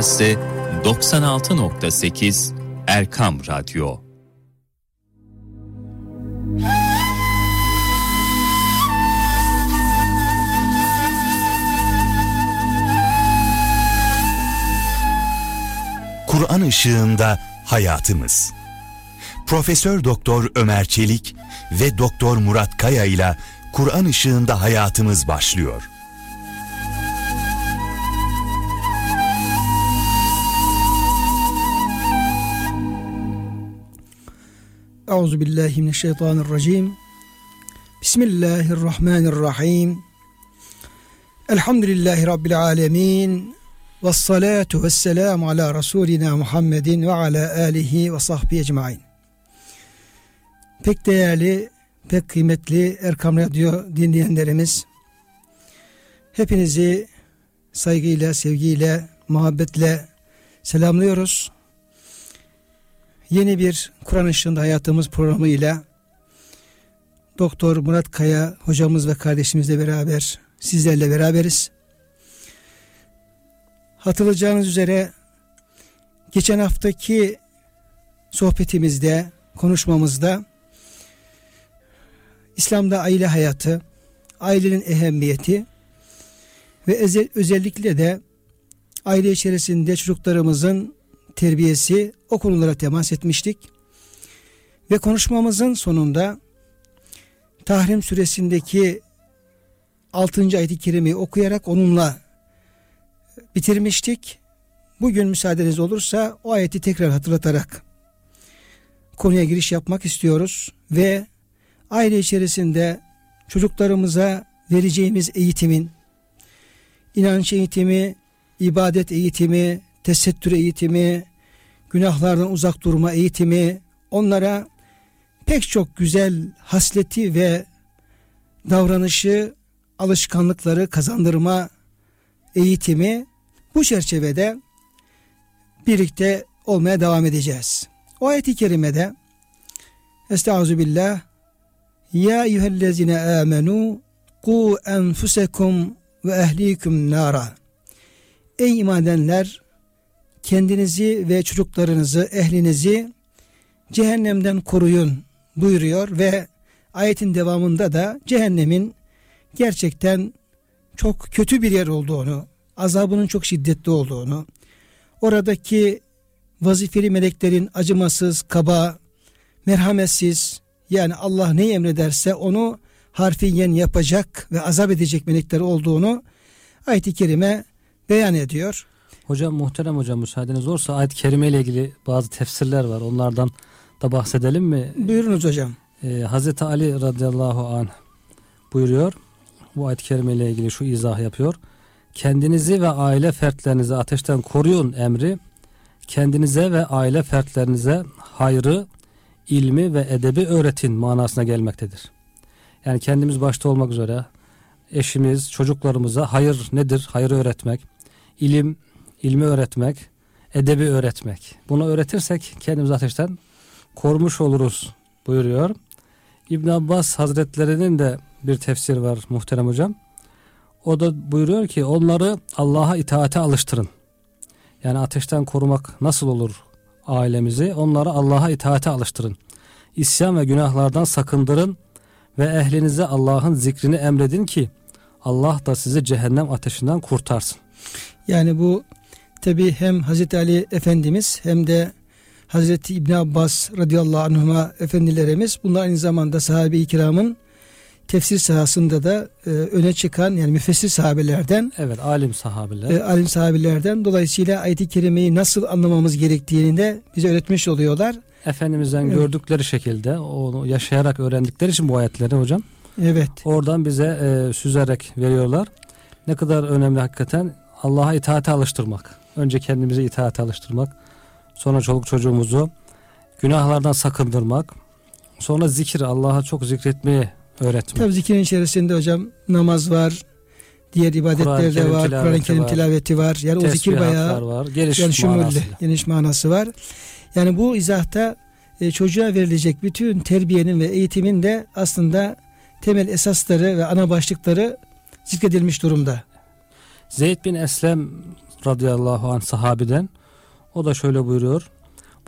Burası 96.8 Erkam Radyo. Kur'an ışığında hayatımız. Profesör Doktor Ömer Çelik ve Doktor Murat Kaya ile Kur'an ışığında hayatımız başlıyor. Euzu billahi mineşşeytanirracim. Bismillahirrahmanirrahim. Elhamdülillahi rabbil alamin. Ves salatu vesselamu ala rasulina Muhammedin ve ala alihi ve sahbihi ecmaîn. Pek değerli, pek kıymetli Erkam Radyo dinleyenlerimiz, hepinizi saygıyla, sevgiyle, muhabbetle selamlıyoruz. Yeni bir Kur'an ışığında hayatımız programıyla Doktor Murat Kaya hocamız ve kardeşimizle beraber sizlerle beraberiz. Hatırlayacağınız üzere geçen haftaki sohbetimizde, konuşmamızda İslam'da aile hayatı, ailenin ehemmiyeti ve özellikle de aile içerisinde çocuklarımızın terbiyesi o konulara temas etmiştik. Ve konuşmamızın sonunda Tahrim suresindeki 6. ayet-i kerimeyi okuyarak onunla bitirmiştik. Bugün müsaadeniz olursa o ayeti tekrar hatırlatarak konuya giriş yapmak istiyoruz ve aile içerisinde çocuklarımıza vereceğimiz eğitimin inanç eğitimi, ibadet eğitimi, tesettür eğitimi, günahlardan uzak durma eğitimi, onlara pek çok güzel hasleti ve davranışı, alışkanlıkları kazandırma eğitimi bu çerçevede birlikte olmaya devam edeceğiz. O ayet-i kerimede Estağfirullah Ya eyyühellezine amenu ku enfusekum ve ehlikum nara Ey iman edenler kendinizi ve çocuklarınızı, ehlinizi cehennemden koruyun buyuruyor ve ayetin devamında da cehennemin gerçekten çok kötü bir yer olduğunu, azabının çok şiddetli olduğunu, oradaki vazifeli meleklerin acımasız, kaba, merhametsiz yani Allah ne emrederse onu harfiyen yapacak ve azap edecek melekler olduğunu ayet-i kerime beyan ediyor. Hocam muhterem hocam müsaadeniz olursa ayet-i kerime ile ilgili bazı tefsirler var. Onlardan da bahsedelim mi? Buyurunuz hocam. Ee, Hazreti Ali radıyallahu anh buyuruyor. Bu ayet-i kerime ile ilgili şu izah yapıyor. Kendinizi ve aile fertlerinizi ateşten koruyun emri kendinize ve aile fertlerinize hayrı, ilmi ve edebi öğretin manasına gelmektedir. Yani kendimiz başta olmak üzere eşimiz, çocuklarımıza hayır nedir? Hayır öğretmek, ilim, ilmi öğretmek, edebi öğretmek. Bunu öğretirsek kendimizi ateşten korumuş oluruz buyuruyor. İbn Abbas Hazretlerinin de bir tefsir var muhterem hocam. O da buyuruyor ki onları Allah'a itaate alıştırın. Yani ateşten korumak nasıl olur ailemizi? Onları Allah'a itaate alıştırın. İsyan ve günahlardan sakındırın ve ehlinize Allah'ın zikrini emredin ki Allah da sizi cehennem ateşinden kurtarsın. Yani bu tabi hem Hazreti Ali Efendimiz hem de Hazreti İbn Abbas radıyallahu anhuma efendilerimiz bunlar aynı zamanda sahabe-i kiramın tefsir sahasında da e, öne çıkan yani müfessir sahabelerden evet alim sahabeler e, alim sahabelerden dolayısıyla ayet-i kerimeyi nasıl anlamamız gerektiğini de bize öğretmiş oluyorlar. Efendimizden evet. gördükleri şekilde onu yaşayarak öğrendikleri için bu ayetleri hocam. Evet. Oradan bize e, süzerek veriyorlar. Ne kadar önemli hakikaten Allah'a itaate alıştırmak. Önce kendimizi itaate alıştırmak. Sonra çoluk çocuğumuzu günahlardan sakındırmak. Sonra zikir Allah'a çok zikretmeyi öğretmek. Tabii zikirin içerisinde hocam namaz var, diğer ibadetler de var, Kur'an-ı Kerim tilaveti var. Yani o zikir bayağı var, geniş yani manası. geniş manası var. Yani bu izahta e, çocuğa verilecek bütün terbiyenin ve eğitimin de aslında temel esasları ve ana başlıkları zikredilmiş durumda. Zeyd bin Eslem radıyallahu anh sahabiden. O da şöyle buyuruyor.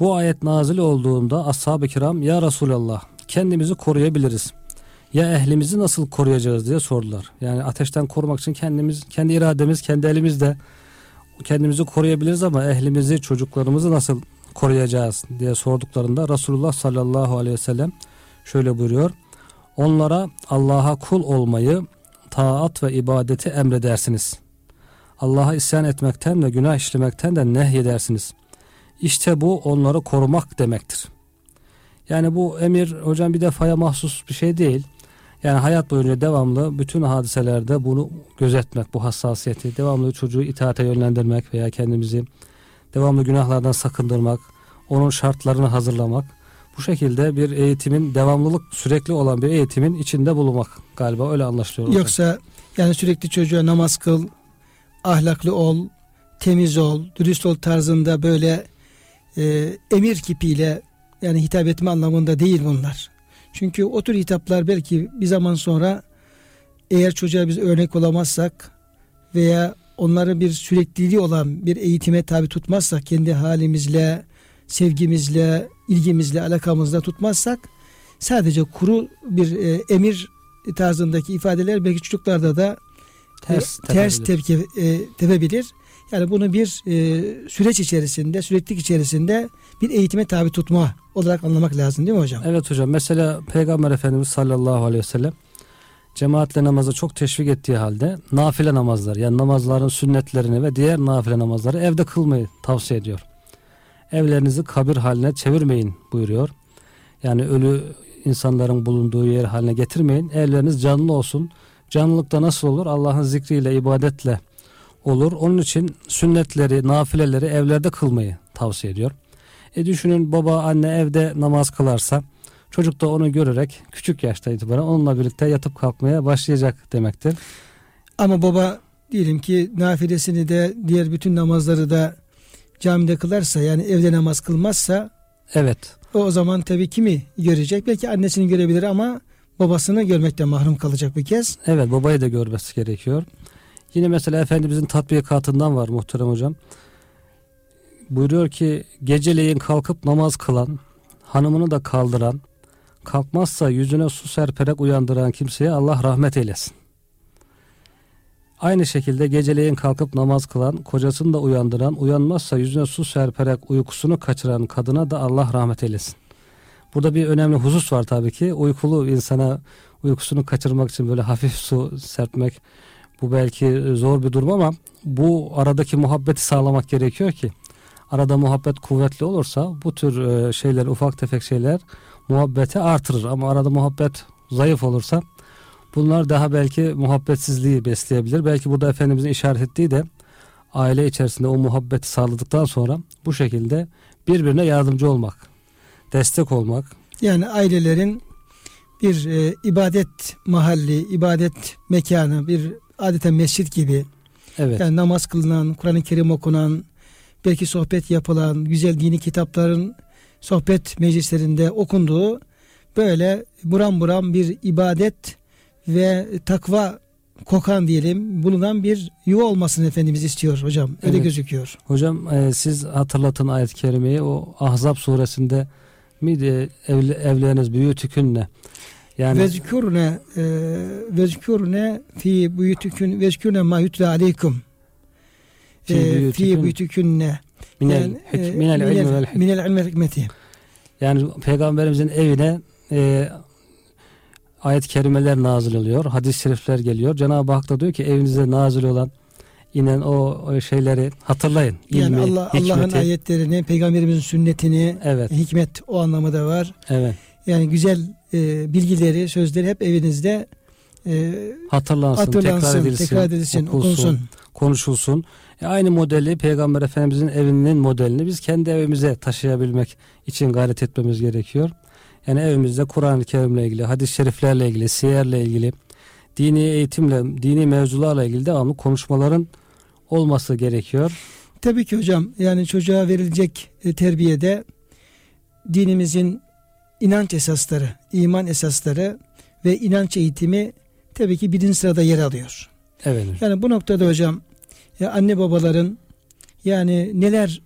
Bu ayet nazil olduğunda ashab-ı kiram ya Resulallah kendimizi koruyabiliriz. Ya ehlimizi nasıl koruyacağız diye sordular. Yani ateşten korumak için kendimiz, kendi irademiz, kendi elimizde kendimizi koruyabiliriz ama ehlimizi, çocuklarımızı nasıl koruyacağız diye sorduklarında Resulullah sallallahu aleyhi ve sellem şöyle buyuruyor. Onlara Allah'a kul olmayı, taat ve ibadeti emredersiniz. Allah'a isyan etmekten ve günah işlemekten de nehyedersiniz. İşte bu onları korumak demektir. Yani bu emir hocam bir defaya mahsus bir şey değil. Yani hayat boyunca devamlı bütün hadiselerde bunu gözetmek, bu hassasiyeti, devamlı çocuğu itaate yönlendirmek veya kendimizi devamlı günahlardan sakındırmak, onun şartlarını hazırlamak. Bu şekilde bir eğitimin devamlılık sürekli olan bir eğitimin içinde bulunmak galiba öyle anlaşılıyor. Yoksa yani sürekli çocuğa namaz kıl, ahlaklı ol, temiz ol, dürüst ol tarzında böyle e, emir kipiyle yani hitap etme anlamında değil bunlar. Çünkü o tür hitaplar belki bir zaman sonra eğer çocuğa biz örnek olamazsak veya onları bir sürekliliği olan bir eğitime tabi tutmazsak kendi halimizle, sevgimizle, ilgimizle, alakamızla tutmazsak sadece kuru bir e, emir tarzındaki ifadeler belki çocuklarda da ters, ters tepki e, tepebilir. Yani bunu bir e, süreç içerisinde, süreklilik içerisinde bir eğitime tabi tutma olarak anlamak lazım değil mi hocam? Evet hocam. Mesela Peygamber Efendimiz sallallahu aleyhi ve sellem cemaatle namazı çok teşvik ettiği halde nafile namazlar yani namazların sünnetlerini ve diğer nafile namazları evde kılmayı tavsiye ediyor. Evlerinizi kabir haline çevirmeyin buyuruyor. Yani ölü insanların bulunduğu yer haline getirmeyin. Evleriniz canlı olsun. Canlılıkta nasıl olur? Allah'ın zikriyle, ibadetle olur. Onun için sünnetleri, nafileleri evlerde kılmayı tavsiye ediyor. E düşünün baba anne evde namaz kılarsa çocuk da onu görerek küçük yaşta itibaren onunla birlikte yatıp kalkmaya başlayacak demektir. Ama baba diyelim ki nafilesini de diğer bütün namazları da camide kılarsa yani evde namaz kılmazsa evet. O, o zaman tabii kimi görecek? Belki annesini görebilir ama babasını görmekten mahrum kalacak bir kez. Evet babayı da görmesi gerekiyor. Yine mesela Efendimizin tatbikatından var muhterem hocam. Buyuruyor ki geceleyin kalkıp namaz kılan, hanımını da kaldıran, kalkmazsa yüzüne su serperek uyandıran kimseye Allah rahmet eylesin. Aynı şekilde geceleyin kalkıp namaz kılan, kocasını da uyandıran, uyanmazsa yüzüne su serperek uykusunu kaçıran kadına da Allah rahmet eylesin. Burada bir önemli husus var tabii ki. Uykulu insana uykusunu kaçırmak için böyle hafif su serpmek bu belki zor bir durum ama bu aradaki muhabbeti sağlamak gerekiyor ki arada muhabbet kuvvetli olursa bu tür e, şeyler ufak tefek şeyler muhabbeti artırır ama arada muhabbet zayıf olursa bunlar daha belki muhabbetsizliği besleyebilir. Belki burada Efendimizin işaret ettiği de aile içerisinde o muhabbeti sağladıktan sonra bu şekilde birbirine yardımcı olmak, destek olmak. Yani ailelerin bir e, ibadet mahalli, ibadet mekanı, bir adeta mescit gibi. Evet. Yani namaz kılınan, Kur'an-ı Kerim okunan, belki sohbet yapılan, güzel dini kitapların sohbet meclislerinde okunduğu böyle buram buram bir ibadet ve takva kokan diyelim bulunan bir yuva olmasını Efendimiz istiyor hocam. Öyle evet. gözüküyor. Hocam e, siz hatırlatın ayet-i kerimeyi o Ahzab suresinde miydi evli, evleriniz büyütükünle yani vezkurne e, vezkurne fi buyutukun vezkurne ma yutla aleykum fi buyutukünne minel minel ilmi minel ilmi hikmeti. Yani peygamberimizin evine e, ayet-i kerimeler nazil oluyor. Hadis-i şerifler geliyor. Cenab-ı Hak da diyor ki evinize nazil olan inen o, o şeyleri hatırlayın. Yani Allah Allah'ın ayetlerini, peygamberimizin sünnetini, evet. hikmet o anlamı da var. Evet. Yani güzel e, bilgileri, sözleri hep evinizde e, hatırlansın, hatırlansın, tekrar edilsin, tekrar edilsin okunsun, okunsun, konuşulsun. E, aynı modeli Peygamber Efendimizin evinin modelini biz kendi evimize taşıyabilmek için gayret etmemiz gerekiyor. Yani evimizde Kur'an-ı Kerim'le ilgili, hadis-i şeriflerle ilgili, siyerle ilgili, dini eğitimle, dini mevzularla ilgili devamlı konuşmaların olması gerekiyor. Tabii ki hocam yani çocuğa verilecek e, terbiyede dinimizin inanç esasları, iman esasları ve inanç eğitimi tabii ki birinci sırada yer alıyor. Evet. Yani bu noktada hocam ya anne babaların Yani neler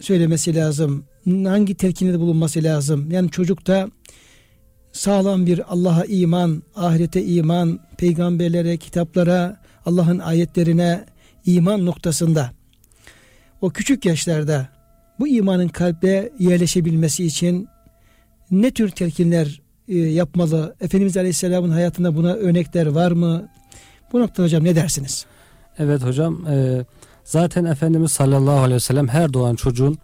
söylemesi lazım? Hangi telkinde bulunması lazım? Yani çocukta sağlam bir Allah'a iman, ahirete iman, peygamberlere, kitaplara, Allah'ın ayetlerine iman noktasında o küçük yaşlarda bu imanın kalbe yerleşebilmesi için ne tür telkinler e, yapmalı? Efendimiz Aleyhisselam'ın hayatında buna örnekler var mı? Bu noktada hocam ne dersiniz? Evet hocam e, zaten Efendimiz sallallahu aleyhi ve sellem her doğan çocuğun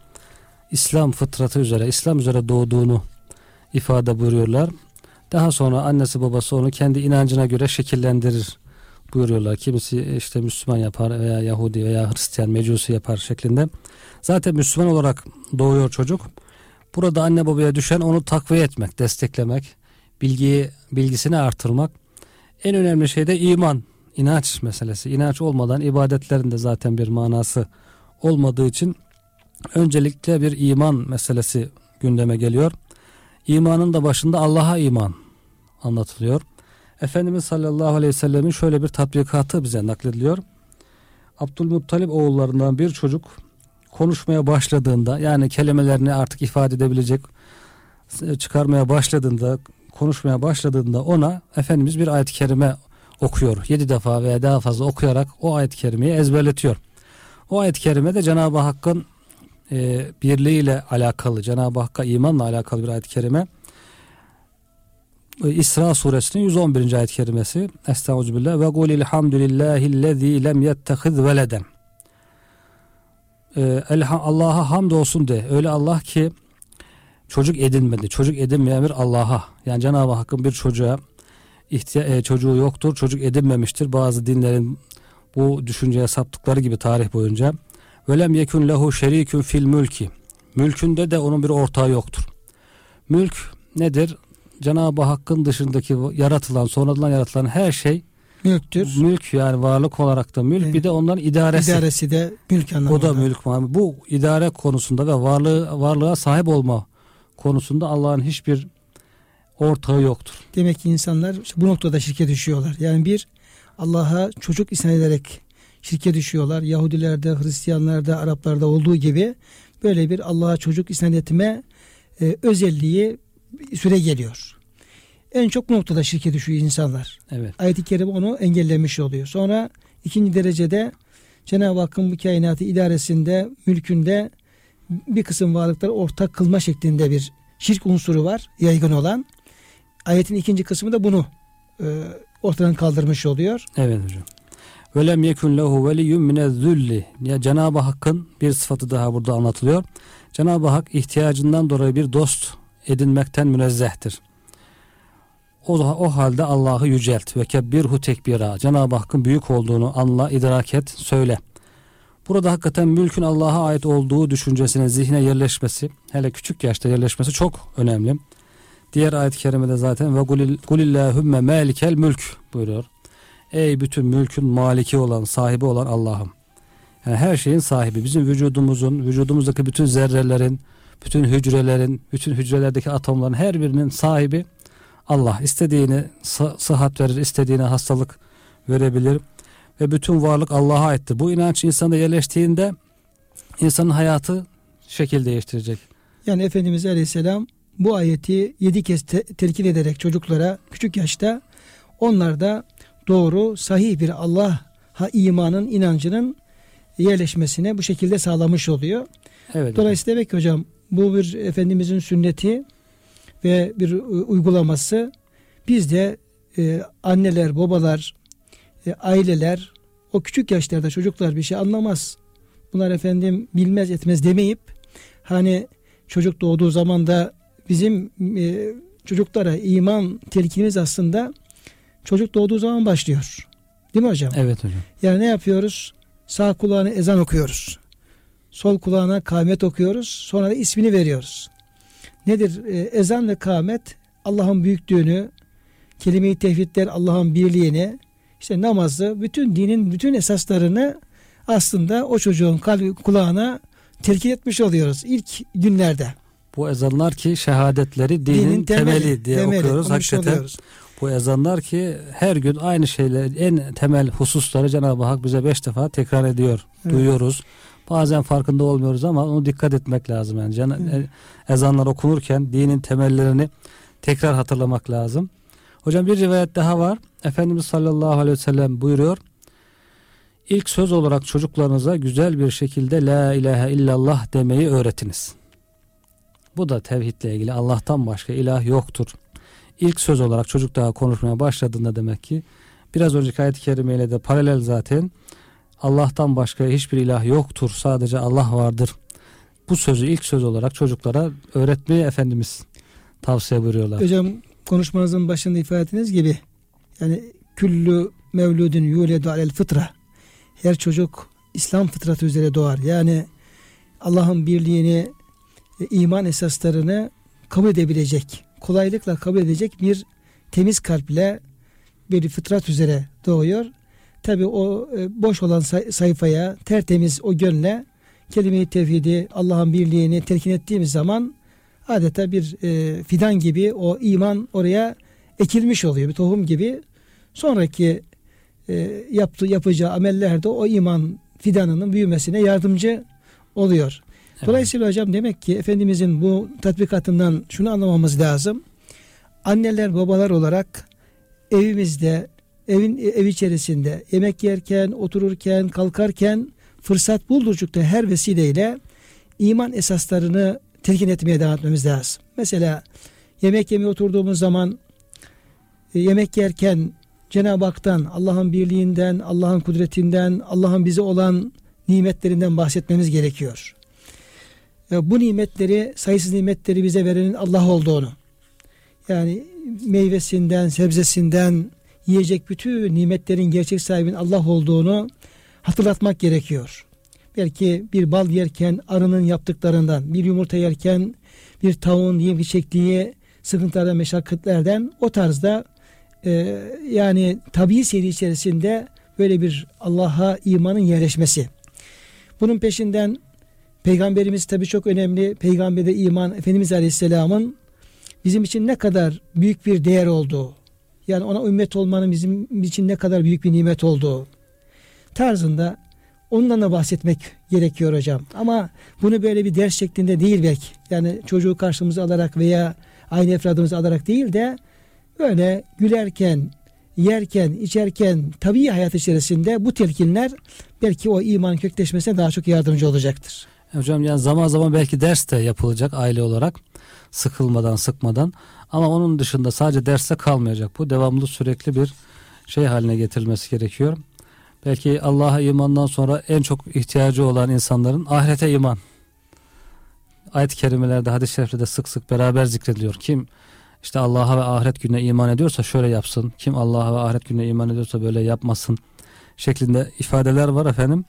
İslam fıtratı üzere, İslam üzere doğduğunu ifade buyuruyorlar. Daha sonra annesi babası onu kendi inancına göre şekillendirir buyuruyorlar. Kimisi işte Müslüman yapar veya Yahudi veya Hristiyan, Mecusi yapar şeklinde. Zaten Müslüman olarak doğuyor çocuk. Burada anne babaya düşen onu takviye etmek, desteklemek, bilgiyi bilgisini artırmak. En önemli şey de iman, inanç meselesi. İnanç olmadan ibadetlerin de zaten bir manası olmadığı için öncelikle bir iman meselesi gündeme geliyor. İmanın da başında Allah'a iman anlatılıyor. Efendimiz sallallahu aleyhi ve sellemin şöyle bir tatbikatı bize naklediliyor. Abdülmuttalip oğullarından bir çocuk konuşmaya başladığında yani kelimelerini artık ifade edebilecek çıkarmaya başladığında konuşmaya başladığında ona Efendimiz bir ayet-i kerime okuyor. Yedi defa veya daha fazla okuyarak o ayet-i kerimeyi ezberletiyor. O ayet-i kerime de Cenab-ı Hakk'ın e, birliğiyle alakalı, Cenab-ı Hakk'a imanla alakalı bir ayet-i kerime. İsra suresinin 111. ayet-i kerimesi. Estağfirullah ve kulil hamdülillahillezî lem yettehiz veleden. Ee, Allah'a hamd olsun de. Öyle Allah ki çocuk edinmedi. Çocuk edinmeyen bir Allah'a. Yani Cenab-ı Hakk'ın bir çocuğa ihtiya- e, çocuğu yoktur. Çocuk edinmemiştir. Bazı dinlerin bu düşünceye saptıkları gibi tarih boyunca. Velem yekun lehu şerikun fil mülki. Mülkünde de onun bir ortağı yoktur. Mülk nedir? Cenab-ı Hakk'ın dışındaki yaratılan, sonradan yaratılan her şey mülktür. Mülk yani varlık olarak da mülk. Evet. Bir de onların idaresi. İdaresi de mülk anlamında. O da mülk. Bu idare konusunda ve varlığı varlığa sahip olma konusunda Allah'ın hiçbir ortağı yoktur. Demek ki insanlar işte bu noktada şirke düşüyorlar. Yani bir Allah'a çocuk isyan ederek şirke düşüyorlar. Yahudilerde, Hristiyanlarda, Araplarda olduğu gibi böyle bir Allah'a çocuk isyan etme e, özelliği süre geliyor. En çok bu noktada şirke düşüyor insanlar. Evet. Ayet-i Kerime onu engellemiş oluyor. Sonra ikinci derecede Cenab-ı Hakk'ın bu kainatı idaresinde, mülkünde bir kısım varlıkları ortak kılma şeklinde bir şirk unsuru var yaygın olan. Ayetin ikinci kısmı da bunu e, ortadan kaldırmış oluyor. Evet hocam. Velem yekun lehu veliyyun minezzulli. Ya Cenab-ı Hakk'ın bir sıfatı daha burada anlatılıyor. Cenab-ı Hak ihtiyacından dolayı bir dost edinmekten münezzehtir. O, o halde Allah'ı yücelt ve kebbirhu tekbira. Cenab-ı Hakk'ın büyük olduğunu anla, idrak et, söyle. Burada hakikaten mülkün Allah'a ait olduğu düşüncesine zihne yerleşmesi, hele küçük yaşta yerleşmesi çok önemli. Diğer ayet-i kerimede zaten ve kulillahümme malikel mülk buyuruyor. Ey bütün mülkün maliki olan, sahibi olan Allah'ım. Yani her şeyin sahibi. Bizim vücudumuzun, vücudumuzdaki bütün zerrelerin, bütün hücrelerin, bütün hücrelerdeki atomların her birinin sahibi Allah. İstediğini sıhhat verir, istediğine hastalık verebilir. Ve bütün varlık Allah'a aittir. Bu inanç insanda yerleştiğinde insanın hayatı şekil değiştirecek. Yani Efendimiz Aleyhisselam bu ayeti yedi kez te- telkin ederek çocuklara küçük yaşta onlar da doğru sahih bir Allah'a imanın inancının yerleşmesine bu şekilde sağlamış oluyor. Evet. Dolayısıyla demek ki hocam bu bir Efendimizin sünneti ve bir e, uygulaması. Biz de e, anneler, babalar, e, aileler o küçük yaşlarda çocuklar bir şey anlamaz. Bunlar efendim bilmez etmez demeyip hani çocuk doğduğu zaman da bizim e, çocuklara iman telkinimiz aslında çocuk doğduğu zaman başlıyor. Değil mi hocam? Evet hocam. Yani ne yapıyoruz? Sağ kulağına ezan okuyoruz. Sol kulağına kâmet okuyoruz. Sonra da ismini veriyoruz. Nedir? Ee, ezan ve kâmet Allah'ın büyüklüğünü, kelime-i tevhidler Allah'ın birliğini, işte namazı, bütün dinin bütün esaslarını aslında o çocuğun kalbi, kulağına telkin etmiş oluyoruz ilk günlerde. Bu ezanlar ki şehadetleri dinin, dinin temeli, temeli diye temeli, okuyoruz. Hakikaten oluyoruz. bu ezanlar ki her gün aynı şeyler en temel hususları Cenab-ı Hak bize beş defa tekrar ediyor. Evet. Duyuyoruz. Bazen farkında olmuyoruz ama onu dikkat etmek lazım. Yani Can, e, ezanlar okunurken dinin temellerini tekrar hatırlamak lazım. Hocam bir rivayet daha var. Efendimiz sallallahu aleyhi ve sellem buyuruyor. İlk söz olarak çocuklarınıza güzel bir şekilde La ilahe illallah demeyi öğretiniz. Bu da tevhidle ilgili Allah'tan başka ilah yoktur. İlk söz olarak çocuk daha konuşmaya başladığında demek ki biraz önceki ayet-i kerimeyle de paralel zaten Allah'tan başka hiçbir ilah yoktur sadece Allah vardır. Bu sözü ilk söz olarak çocuklara öğretmeyi Efendimiz tavsiye buyuruyorlar. Hocam konuşmanızın başında ifade ettiğiniz gibi yani küllü mevludun yuledu alel fıtra her çocuk İslam fıtratı üzere doğar. Yani Allah'ın birliğini e, iman esaslarını kabul edebilecek, kolaylıkla kabul edecek bir temiz kalple bir fıtrat üzere doğuyor. Tabi o e, boş olan sayfaya tertemiz o gönle kelime-i tevhidi Allah'ın birliğini telkin ettiğimiz zaman adeta bir e, fidan gibi o iman oraya ekilmiş oluyor bir tohum gibi sonraki e, yaptığı yapacağı amellerde o iman fidanının büyümesine yardımcı oluyor. Evet. Dolayısıyla hocam demek ki Efendimizin bu tatbikatından şunu anlamamız lazım. Anneler babalar olarak evimizde evin ev içerisinde yemek yerken, otururken, kalkarken fırsat buldukça her vesileyle iman esaslarını telkin etmeye devam etmemiz lazım. Mesela yemek yemeye oturduğumuz zaman e, yemek yerken Cenab-ı Hak'tan, Allah'ın birliğinden, Allah'ın kudretinden, Allah'ın bize olan nimetlerinden bahsetmemiz gerekiyor. E, bu nimetleri, sayısız nimetleri bize verenin Allah olduğunu, yani meyvesinden, sebzesinden, yiyecek bütün nimetlerin gerçek sahibinin Allah olduğunu hatırlatmak gerekiyor. Belki bir bal yerken arının yaptıklarından, bir yumurta yerken bir tavuğun yiyip çektiği sıkıntılardan, meşakkatlerden o tarzda e, yani tabii seri içerisinde böyle bir Allah'a imanın yerleşmesi. Bunun peşinden Peygamberimiz tabii çok önemli. Peygamberde iman Efendimiz Aleyhisselam'ın bizim için ne kadar büyük bir değer olduğu, yani ona ümmet olmanın bizim için ne kadar büyük bir nimet olduğu tarzında ondan da bahsetmek gerekiyor hocam. Ama bunu böyle bir ders şeklinde değil belki. Yani çocuğu karşımıza alarak veya aynı efradımızı alarak değil de böyle gülerken, yerken, içerken tabii hayat içerisinde bu telkinler belki o iman kökleşmesine daha çok yardımcı olacaktır. Hocam yani zaman zaman belki ders de yapılacak aile olarak sıkılmadan sıkmadan ama onun dışında sadece derste kalmayacak bu devamlı sürekli bir şey haline getirilmesi gerekiyor. Belki Allah'a imandan sonra en çok ihtiyacı olan insanların ahirete iman. Ayet-i kerimelerde hadis-i şeriflerde sık sık beraber zikrediliyor. Kim işte Allah'a ve ahiret gününe iman ediyorsa şöyle yapsın. Kim Allah'a ve ahiret gününe iman ediyorsa böyle yapmasın şeklinde ifadeler var efendim.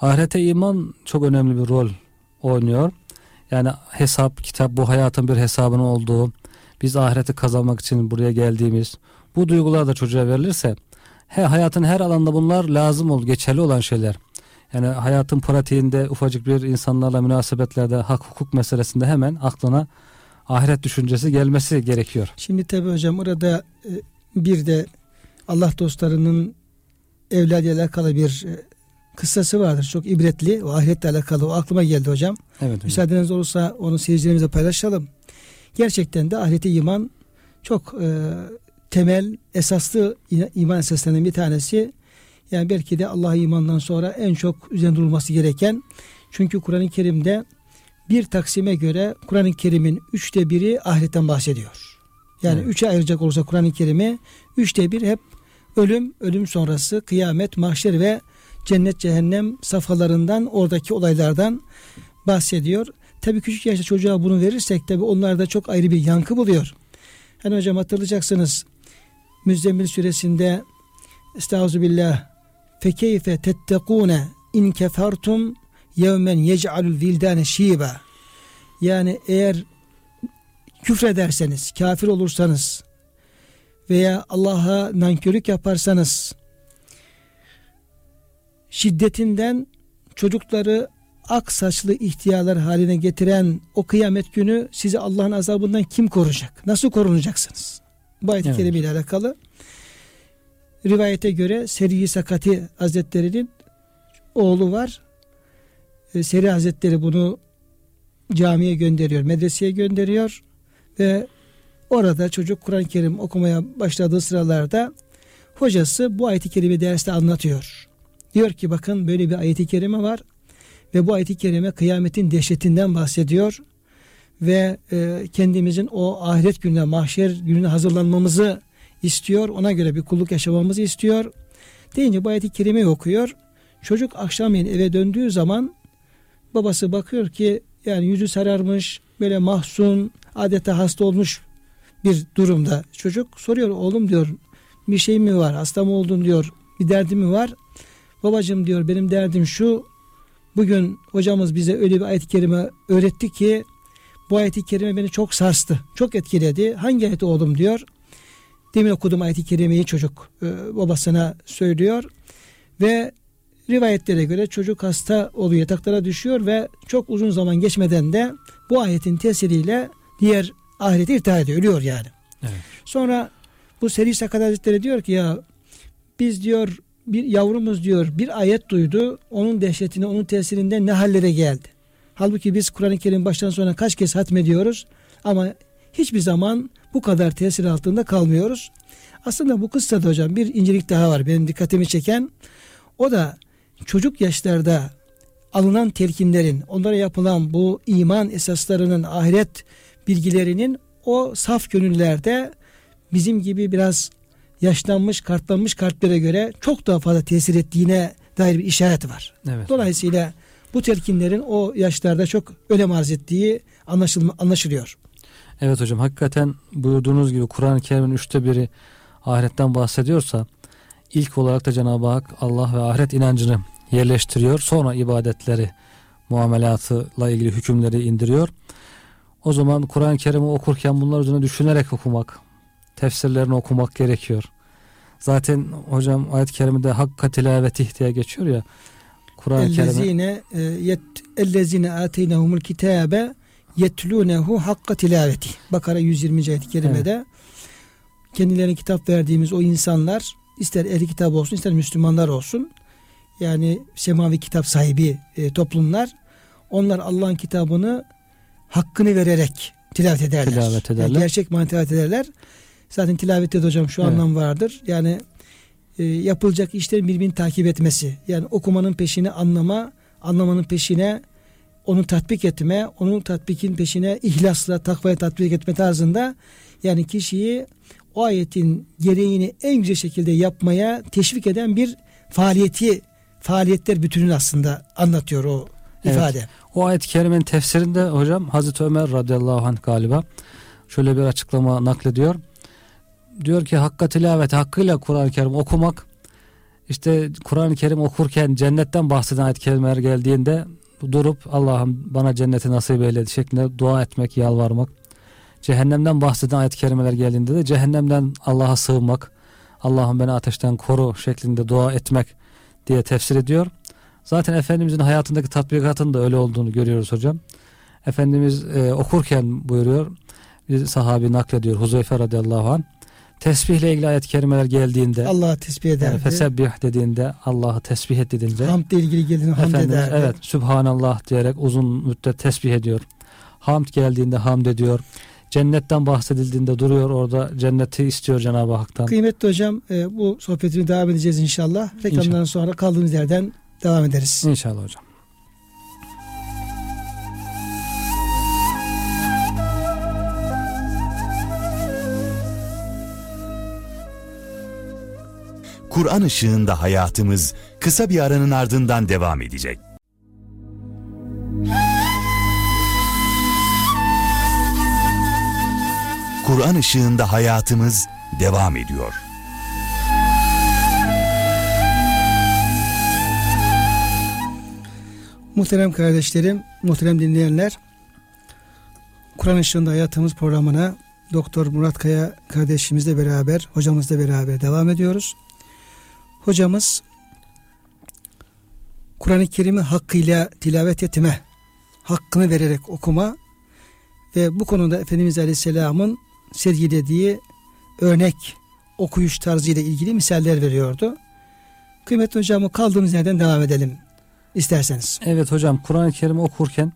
Ahirete iman çok önemli bir rol oynuyor. Yani hesap, kitap bu hayatın bir hesabının olduğu, biz ahireti kazanmak için buraya geldiğimiz bu duygular da çocuğa verilirse he, hayatın her alanda bunlar lazım ol, geçerli olan şeyler. Yani hayatın pratiğinde ufacık bir insanlarla münasebetlerde hak hukuk meselesinde hemen aklına ahiret düşüncesi gelmesi gerekiyor. Şimdi tabi hocam orada e, bir de Allah dostlarının evladıyla alakalı bir e, kıssası vardır. Çok ibretli. O ahiretle alakalı. O aklıma geldi hocam. Evet hocam. Müsaadeniz olursa onu seyircilerimizle paylaşalım. Gerçekten de ahirete iman çok e, temel, esaslı iman esaslerinden bir tanesi. Yani belki de Allah'a imandan sonra en çok üzerinde durulması gereken. Çünkü Kur'an-ı Kerim'de bir taksime göre Kur'an-ı Kerim'in üçte biri ahiretten bahsediyor. Yani evet. üçe ayıracak olursa Kur'an-ı Kerim'i üçte bir hep ölüm, ölüm sonrası, kıyamet, mahşer ve cennet cehennem safhalarından oradaki olaylardan bahsediyor. Tabii küçük yaşta çocuğa bunu verirsek tabii onlarda çok ayrı bir yankı buluyor. Hani hocam hatırlayacaksınız Müzzemmil suresinde Estağfirullah fekeyfe tettekune in kefertum yevmen yec'alul vildane şiba yani eğer küfrederseniz, kafir olursanız veya Allah'a nankörlük yaparsanız şiddetinden çocukları ak saçlı ihtiyarlar haline getiren o kıyamet günü sizi Allah'ın azabından kim koruyacak? Nasıl korunacaksınız? Bu ayet-i evet. ile alakalı. Rivayete göre Seri Sakati Hazretleri'nin oğlu var e, Seri Hazretleri bunu camiye gönderiyor, medreseye gönderiyor ve orada çocuk Kur'an-ı Kerim okumaya başladığı sıralarda hocası bu ayeti kerime derste anlatıyor. Diyor ki bakın böyle bir ayeti kerime var ve bu ayeti kerime kıyametin dehşetinden bahsediyor ve e, kendimizin o ahiret gününe, mahşer gününe hazırlanmamızı istiyor. Ona göre bir kulluk yaşamamızı istiyor. Deyince bu ayeti kerimeyi okuyor. Çocuk akşamleyin eve döndüğü zaman babası bakıyor ki yani yüzü sararmış, böyle mahzun, adeta hasta olmuş bir durumda. Çocuk soruyor oğlum diyor bir şey mi var, hasta mı oldun diyor, bir derdi mi var? Babacım diyor benim derdim şu, bugün hocamız bize öyle bir ayet-i kerime öğretti ki bu ayet-i kerime beni çok sarstı, çok etkiledi. Hangi ayet oğlum diyor. Demin okudum ayet-i kerimeyi çocuk e, babasına söylüyor ve rivayetlere göre çocuk hasta oluyor, yataklara düşüyor ve çok uzun zaman geçmeden de bu ayetin tesiriyle diğer ahirete irtihar ediyor, ölüyor yani. Evet. Sonra bu Seri Sakat Hazretleri diyor ki ya biz diyor bir yavrumuz diyor bir ayet duydu. Onun dehşetine, onun tesirinden ne hallere geldi. Halbuki biz Kur'an-ı Kerim baştan sona kaç kez hatmediyoruz ama hiçbir zaman bu kadar tesir altında kalmıyoruz. Aslında bu kıssada hocam bir incelik daha var benim dikkatimi çeken. O da çocuk yaşlarda alınan telkinlerin, onlara yapılan bu iman esaslarının, ahiret bilgilerinin o saf gönüllerde bizim gibi biraz yaşlanmış, kartlanmış kalplere göre çok daha fazla tesir ettiğine dair bir işaret var. Evet. Dolayısıyla bu telkinlerin o yaşlarda çok önem arz ettiği anlaşılma, anlaşılıyor. Evet hocam hakikaten buyurduğunuz gibi Kur'an-ı Kerim'in üçte biri ahiretten bahsediyorsa ilk olarak da Cenab-ı Hak Allah ve ahiret inancını yerleştiriyor. Sonra ibadetleri, muamelatıyla ilgili hükümleri indiriyor. O zaman Kur'an-ı Kerim'i okurken bunlar üzerine düşünerek okumak, tefsirlerini okumak gerekiyor. Zaten hocam ayet-i kerimede hakka tilaveti diye geçiyor ya. Kur'an-ı Kerim'e Ellezine e, ateynehumul kitabe yetlunehu hakka tilaveti. Bakara 120. ayet-i kerimede kendilerine kitap verdiğimiz o insanlar ister ehli kitap olsun ister Müslümanlar olsun yani semavi kitap sahibi e, toplumlar onlar Allah'ın kitabını hakkını vererek tilavet ederler. Tilavet ederler. Yani gerçek mantığı tilavet ederler. Zaten tilavette de hocam şu Evet. anlam vardır. Yani e, yapılacak işlerin birbirini takip etmesi. Yani okumanın peşine anlama, anlamanın peşine onu tatbik etme, onun tatbikin peşine ihlasla takvaya tatbik etme tarzında yani kişiyi o ayetin gereğini en güzel şekilde yapmaya teşvik eden bir faaliyeti faaliyetler bütününü aslında anlatıyor o Evet. ifade. O ayet-i kerimenin tefsirinde hocam Hazreti Ömer radıyallahu anh galiba şöyle bir açıklama naklediyor. Diyor ki hakka tilaveti hakkıyla Kur'an-ı Kerim okumak işte Kur'an-ı Kerim okurken cennetten bahseden ayet-i kerimeler geldiğinde durup Allah'ım bana cenneti nasip eyle şeklinde dua etmek, yalvarmak. Cehennemden bahseden ayet-i kerimeler geldiğinde de cehennemden Allah'a sığınmak, Allah'ım beni ateşten koru şeklinde dua etmek diye tefsir ediyor. Zaten Efendimizin hayatındaki tatbikatın da öyle olduğunu görüyoruz hocam. Efendimiz e, okurken buyuruyor, bir sahabi naklediyor Huzeyfe radıyallahu anh. Tesbihle ilgili ayet-i kerimeler geldiğinde, Allah'a tesbih ederdi. fesebbih dediğinde, Allah'ı tesbih et dediğinde, Hamdle ilgili geldiğinde hamd Efendimiz ederdi. evet Sübhanallah diyerek uzun müddet tesbih ediyor. Hamd geldiğinde hamd ediyor. Cennetten bahsedildiğinde duruyor orada cenneti istiyor Cenab-ı Hak'tan. Kıymetli hocam e, bu sohbetini devam edeceğiz inşallah. Reklamdan İnşallah. sonra kaldığımız yerden devam ederiz. İnşallah hocam. Kur'an ışığında hayatımız kısa bir aranın ardından devam edecek. Kur'an ışığında hayatımız devam ediyor. Muhterem kardeşlerim, muhterem dinleyenler, Kur'an ışığında hayatımız programına Doktor Murat Kaya kardeşimizle beraber, hocamızla beraber devam ediyoruz. Hocamız Kur'an-ı Kerim'i hakkıyla tilavet etme, hakkını vererek okuma ve bu konuda Efendimiz Aleyhisselam'ın sergilediği örnek okuyuş tarzı ile ilgili misaller veriyordu. Kıymetli hocamı kaldığımız yerden devam edelim. isterseniz. Evet hocam Kur'an-ı Kerim okurken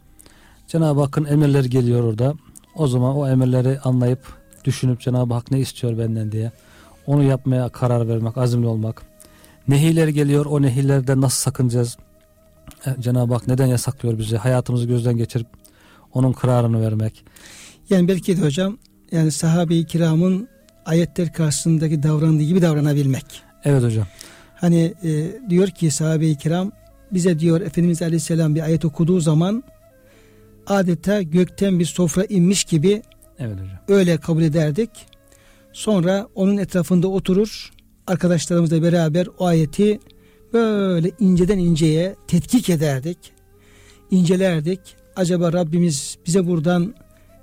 Cenab-ı Hakk'ın emirleri geliyor orada. O zaman o emirleri anlayıp düşünüp Cenab-ı Hak ne istiyor benden diye onu yapmaya karar vermek, azimli olmak. Nehirler geliyor, o nehirlerden nasıl sakınacağız? E, Cenab-ı Hak neden yasaklıyor bizi? Hayatımızı gözden geçirip onun kararını vermek. Yani belki de hocam yani sahabe-i kiramın ayetler karşısındaki davrandığı gibi davranabilmek. Evet hocam. Hani e, diyor ki sahabe-i kiram bize diyor Efendimiz Aleyhisselam bir ayet okuduğu zaman adeta gökten bir sofra inmiş gibi Evet hocam. öyle kabul ederdik. Sonra onun etrafında oturur arkadaşlarımızla beraber o ayeti böyle inceden inceye tetkik ederdik. incelerdik. Acaba Rabbimiz bize buradan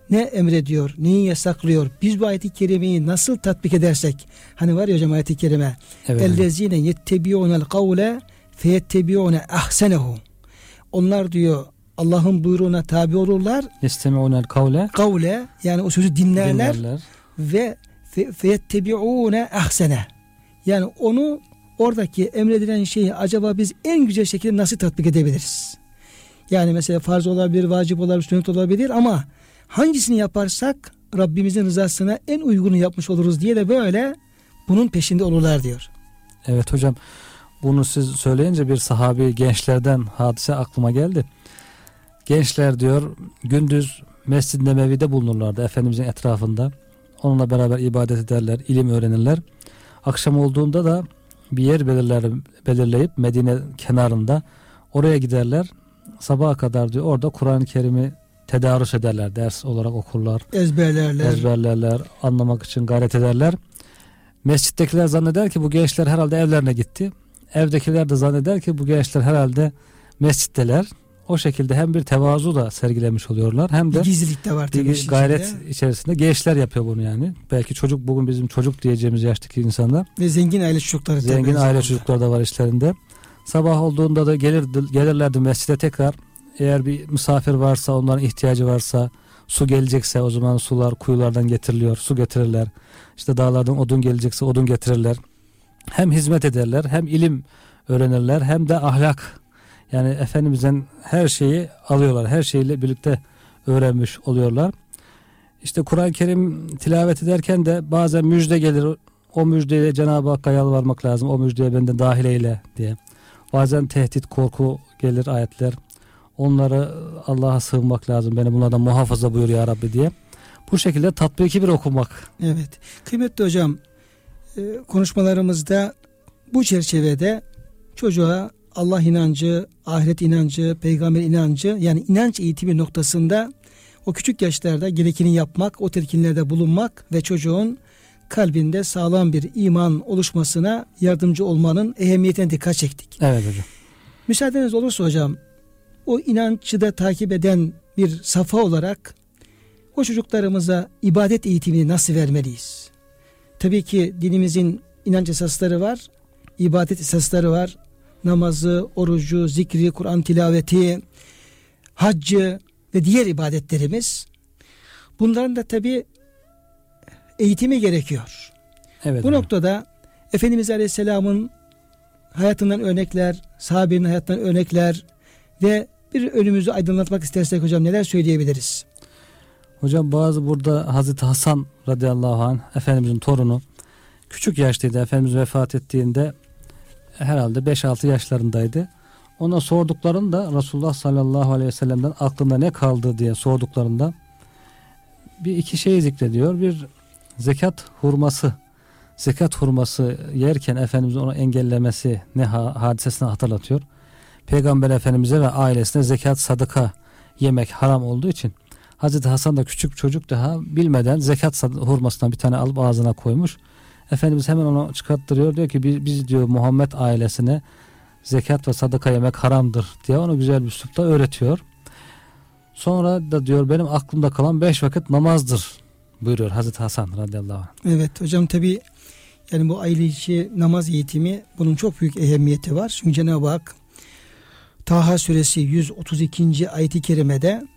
ne emrediyor, neyi yasaklıyor? Biz bu ayeti kerimeyi nasıl tatbik edersek? Hani var ya hocam ayeti kerime. Evet. Ellezine yettebiûnel kavle feyettebiûne ahsenehu. Onlar diyor Allah'ın buyruğuna tabi olurlar. Yestemi'unel kavle Kavle yani o sözü dinlerler, dinlerler. ve fe- feyettebiûne ahsene. Yani onu oradaki emredilen şeyi acaba biz en güzel şekilde nasıl tatbik edebiliriz? Yani mesela farz olabilir, vacip olabilir, sünnet olabilir ama hangisini yaparsak Rabbimizin rızasına en uygunu yapmış oluruz diye de böyle bunun peşinde olurlar diyor. Evet hocam bunu siz söyleyince bir sahabi gençlerden hadise aklıma geldi. Gençler diyor gündüz Mescid-i Nebevi'de bulunurlardı Efendimizin etrafında. Onunla beraber ibadet ederler, ilim öğrenirler. Akşam olduğunda da bir yer belirler, belirleyip Medine kenarında oraya giderler. Sabaha kadar diyor orada Kur'an-ı Kerim'i tedarüs ederler, ders olarak okurlar, Ezberlerler. ezberlerler, anlamak için gayret ederler. Mescittekiler zanneder ki bu gençler herhalde evlerine gitti. Evdekiler de zanneder ki bu gençler herhalde mescitteler. O şekilde hem bir tevazu da sergilemiş oluyorlar hem de Bir gizlilik de var tabii. bir gayret içinde. içerisinde gençler yapıyor bunu yani. Belki çocuk bugün bizim çocuk diyeceğimiz yaştaki insanlar. Ve zengin aile çocukları. Zengin aile çocukları da var işlerinde. Sabah olduğunda da gelir, gelirlerdi mescide tekrar. Eğer bir misafir varsa onların ihtiyacı varsa su gelecekse o zaman sular kuyulardan getiriliyor. Su getirirler. İşte dağlardan odun gelecekse odun getirirler. Hem hizmet ederler hem ilim öğrenirler hem de ahlak. Yani Efendimiz'den her şeyi alıyorlar. Her şeyle birlikte öğrenmiş oluyorlar. İşte Kur'an-ı Kerim tilavet ederken de bazen müjde gelir. O müjdeye Cenab-ı Hakk'a yalvarmak lazım. O müjdeye benden dahil eyle diye. Bazen tehdit, korku gelir ayetler. Onları Allah'a sığınmak lazım. Beni bunlardan muhafaza buyur ya Rabbi diye. Bu şekilde tatbiki bir okumak. Evet. Kıymetli hocam e, konuşmalarımızda bu çerçevede çocuğa Allah inancı, ahiret inancı, peygamber inancı yani inanç eğitimi noktasında o küçük yaşlarda gerekeni yapmak, o telkinlerde bulunmak ve çocuğun kalbinde sağlam bir iman oluşmasına yardımcı olmanın ehemmiyetine dikkat çektik. Evet hocam. Müsaadeniz olursa hocam o inancı da takip eden bir safa olarak o çocuklarımıza ibadet eğitimini nasıl vermeliyiz? Tabii ki dinimizin inanç esasları var, ibadet esasları var. Namazı, orucu, zikri, Kur'an tilaveti, haccı ve diğer ibadetlerimiz. Bunların da tabii eğitimi gerekiyor. Evet. Bu hocam. noktada Efendimiz Aleyhisselam'ın hayatından örnekler, sahabenin hayatından örnekler ve bir önümüzü aydınlatmak istersek hocam neler söyleyebiliriz? Hocam bazı burada Hazreti Hasan radıyallahu anh Efendimizin torunu küçük yaştaydı. Efendimiz vefat ettiğinde herhalde 5-6 yaşlarındaydı. Ona sorduklarında Resulullah sallallahu aleyhi ve sellem'den aklında ne kaldı diye sorduklarında bir iki şey zikrediyor. Bir zekat hurması zekat hurması yerken Efendimizin onu engellemesi ne ha- hadisesini hatırlatıyor. Peygamber Efendimiz'e ve ailesine zekat sadaka yemek haram olduğu için Hazreti Hasan da küçük çocuk daha bilmeden zekat hurmasından bir tane alıp ağzına koymuş. Efendimiz hemen onu çıkarttırıyor diyor ki biz, biz diyor Muhammed ailesine zekat ve sadaka yemek haramdır diye onu güzel bir üslupta öğretiyor. Sonra da diyor benim aklımda kalan beş vakit namazdır buyuruyor Hazreti Hasan radıyallahu anh. Evet hocam tabi yani bu aile içi namaz eğitimi bunun çok büyük ehemmiyeti var. Çünkü Cenab-ı Hak Taha suresi 132. ayeti kerimede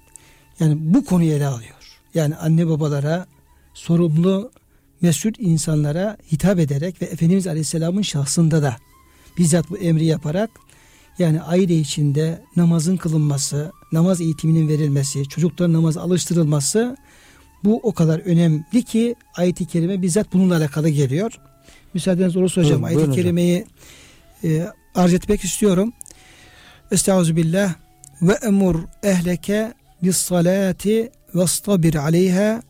yani bu konuyu ele alıyor. Yani anne babalara sorumlu mesul insanlara hitap ederek ve Efendimiz Aleyhisselam'ın şahsında da bizzat bu emri yaparak Yani aile içinde namazın kılınması, namaz eğitiminin verilmesi, çocukların namaza alıştırılması bu o kadar önemli ki ayet-i kerime bizzat bununla alakalı geliyor. Müsaadeniz olursa hocam Buyurun, ayet-i kerimeyi e, arz etmek istiyorum. Estağfirullah ve emur ehleke bis salati vestabir aleyha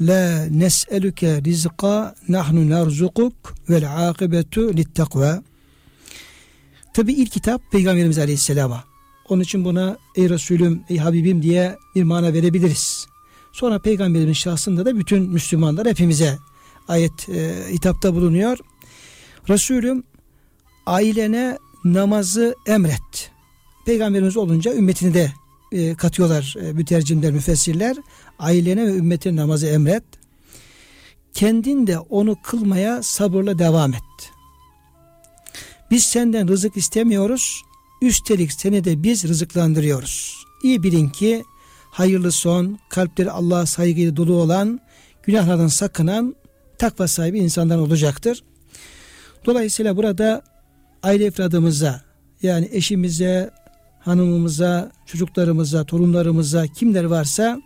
la nes'eluke rizqa nahnu narzukuk vel akibetu littakva. Tabi ilk kitap Peygamberimiz Aleyhisselam'a. Onun için buna ey Resulüm, ey Habibim diye bir mana verebiliriz. Sonra Peygamberimiz şahsında da bütün Müslümanlar hepimize ayet e, hitapta bulunuyor. Resulüm ailene namazı emret. Peygamberimiz olunca ümmetini de e, katıyorlar e, mütercimler, müfessirler. Ailene ve ümmetine namazı emret. Kendin de onu kılmaya sabırla devam et. Biz senden rızık istemiyoruz. Üstelik seni de biz rızıklandırıyoruz. İyi bilin ki hayırlı son, kalpleri Allah'a saygıyla dolu olan, günahlardan sakınan, takva sahibi insanlar olacaktır. Dolayısıyla burada aile efradımıza yani eşimize, hanımımıza, çocuklarımıza, torunlarımıza kimler varsa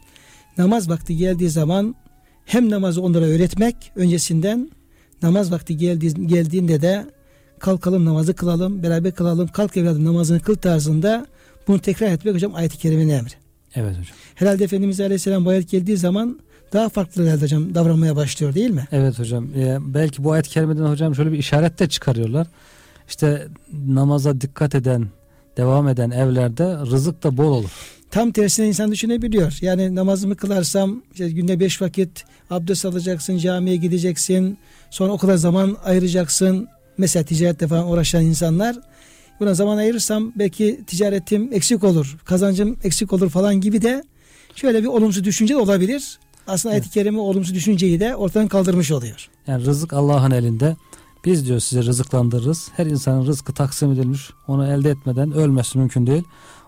namaz vakti geldiği zaman hem namazı onlara öğretmek öncesinden namaz vakti geldiği, geldiğinde de kalkalım namazı kılalım, beraber kılalım, kalk evladım namazını kıl tarzında bunu tekrar etmek hocam ayet-i kerimenin emri. Evet hocam. Herhalde Efendimiz Aleyhisselam bu ayet geldiği zaman daha farklı herhalde hocam davranmaya başlıyor değil mi? Evet hocam. Ee, belki bu ayet-i kerimeden hocam şöyle bir işaret de çıkarıyorlar. İşte namaza dikkat eden, devam eden evlerde rızık da bol olur. Tam tersine insan düşünebiliyor. Yani namazımı kılarsam işte günde beş vakit abdest alacaksın, camiye gideceksin. Sonra o kadar zaman ayıracaksın. Mesela ticarette falan uğraşan insanlar. Buna zaman ayırırsam belki ticaretim eksik olur, kazancım eksik olur falan gibi de şöyle bir olumsuz düşünce de olabilir. Aslında ayet-i kerime olumsuz düşünceyi de ortadan kaldırmış oluyor. Yani rızık Allah'ın elinde. Biz diyor size rızıklandırırız. Her insanın rızkı taksim edilmiş. Onu elde etmeden ölmesi mümkün değil.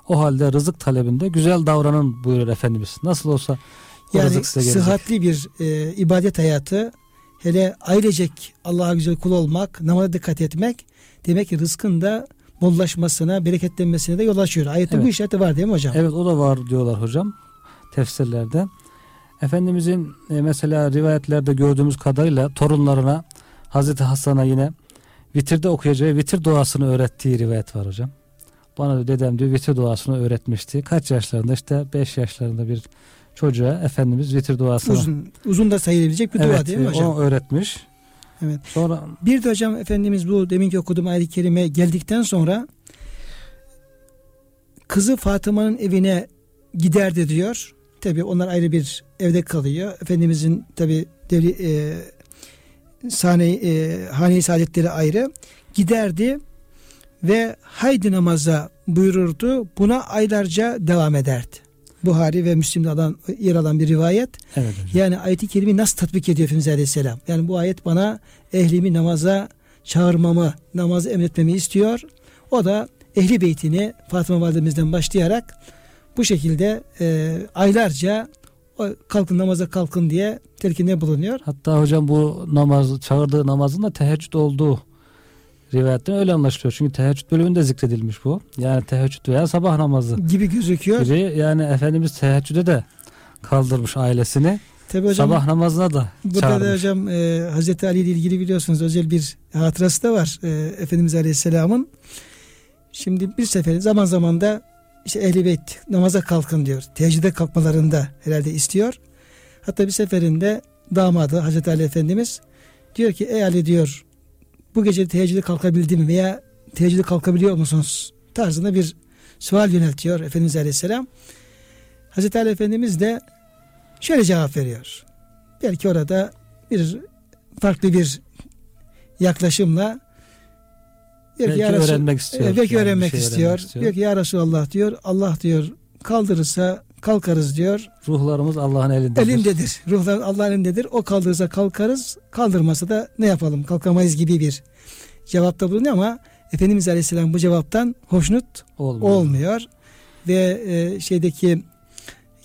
O halde rızık talebinde güzel davranın buyurur Efendimiz. Nasıl olsa Yani sıhhatli bir e, ibadet hayatı hele ailecek Allah'a güzel kul olmak, namaza dikkat etmek demek ki rızkın da bollaşmasına, bereketlenmesine de yol açıyor. Ayette Evet. bu işareti var değil mi hocam? Evet o da var diyorlar hocam tefsirlerde. Efendimizin e, mesela rivayetlerde gördüğümüz kadarıyla torunlarına Hazreti Hasan'a yine vitirde okuyacağı vitir duasını öğrettiği rivayet var hocam. Bana da dedem diyor vitir duasını öğretmişti. Kaç yaşlarında işte 5 yaşlarında bir çocuğa Efendimiz vitir duasını Uzun, uzun da sayılabilecek bir dua evet, değil mi hocam? onu öğretmiş. Evet. Sonra Bir de hocam Efendimiz bu deminki okuduğum ayet-i kerime geldikten sonra kızı Fatıma'nın evine giderdi diyor. Tabi onlar ayrı bir evde kalıyor. Efendimizin tabi devli, e, sahne, e, hane-i saadetleri ayrı. Giderdi ve haydi namaza buyururdu. Buna aylarca devam ederdi. Buhari ve Müslim'de alan, yer alan bir rivayet. evet hocam. Yani ayeti kerimeyi nasıl tatbik ediyor Efendimiz Aleyhisselam? Yani bu ayet bana ehlimi namaza çağırmamı, namazı emretmemi istiyor. O da ehli beytini Fatıma validemizden başlayarak bu şekilde e, aylarca kalkın namaza kalkın diye telkinde bulunuyor. Hatta hocam bu namaz çağırdığı namazın da teheccüd olduğu rivayetten öyle anlaşılıyor. Çünkü teheccüd bölümünde zikredilmiş bu. Yani teheccüd veya sabah namazı gibi gözüküyor. gibi. Yani Efendimiz teheccüde de kaldırmış ailesini. Tabi hocam sabah namazına da burada çağırmış. da hocam e, Hazreti Ali ile ilgili biliyorsunuz özel bir hatırası da var e, Efendimiz Aleyhisselam'ın. Şimdi bir sefer zaman zaman da işte ehli beyt namaza kalkın diyor. Teheccüde kalkmalarında herhalde istiyor. Hatta bir seferinde damadı Hazreti Ali Efendimiz diyor ki ey Ali diyor bu gece teheccüde kalkabildi mi veya teheccüde kalkabiliyor musunuz? Tarzında bir sual yöneltiyor Efendimiz Aleyhisselam. Hazreti Ali Efendimiz de şöyle cevap veriyor. Belki orada bir farklı bir yaklaşımla belki "Ya Resul- öğrenmek istiyor. Evet, belki Yani bir öğrenmek şey istiyor. Diyor ki ya Resulallah diyor Allah diyor kaldırırsa kalkarız diyor. Ruhlarımız Allah'ın elindedir. Elindedir. Ruhlar Allah'ın elindedir. O kaldırırsa kalkarız. Kaldırmasa da ne yapalım kalkamayız gibi bir cevapta bulunuyor ama Efendimiz Aleyhisselam bu cevaptan hoşnut Olmuyor. olmuyor. Ve e, şeydeki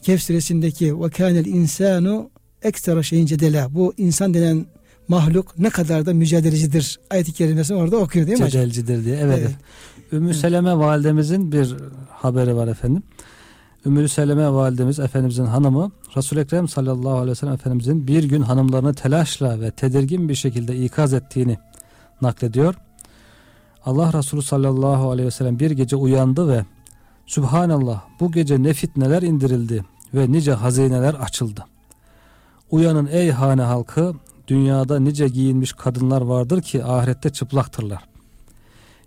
Kehf suresindeki ve kânel insanu ekstra şeyin cedela. Bu insan denen mahluk ne kadar da mücadelecidir. Ayet-i kerimesini orada okuyor değil mi hocam? Cedelcidir diye. Evet. Evet. Ümmü Seleme validemizin bir haberi var efendim. Ümmü Seleme validemiz Efendimizin hanımı Resul-i Ekrem sallallahu aleyhi ve sellem Efendimizin bir gün hanımlarını telaşla ve tedirgin bir şekilde ikaz ettiğini naklediyor. Allah Resulü sallallahu aleyhi ve sellem bir gece uyandı ve Subhanallah bu gece ne fitneler indirildi ve nice hazineler açıldı. Uyanın ey hane halkı dünyada nice giyinmiş kadınlar vardır ki ahirette çıplaktırlar.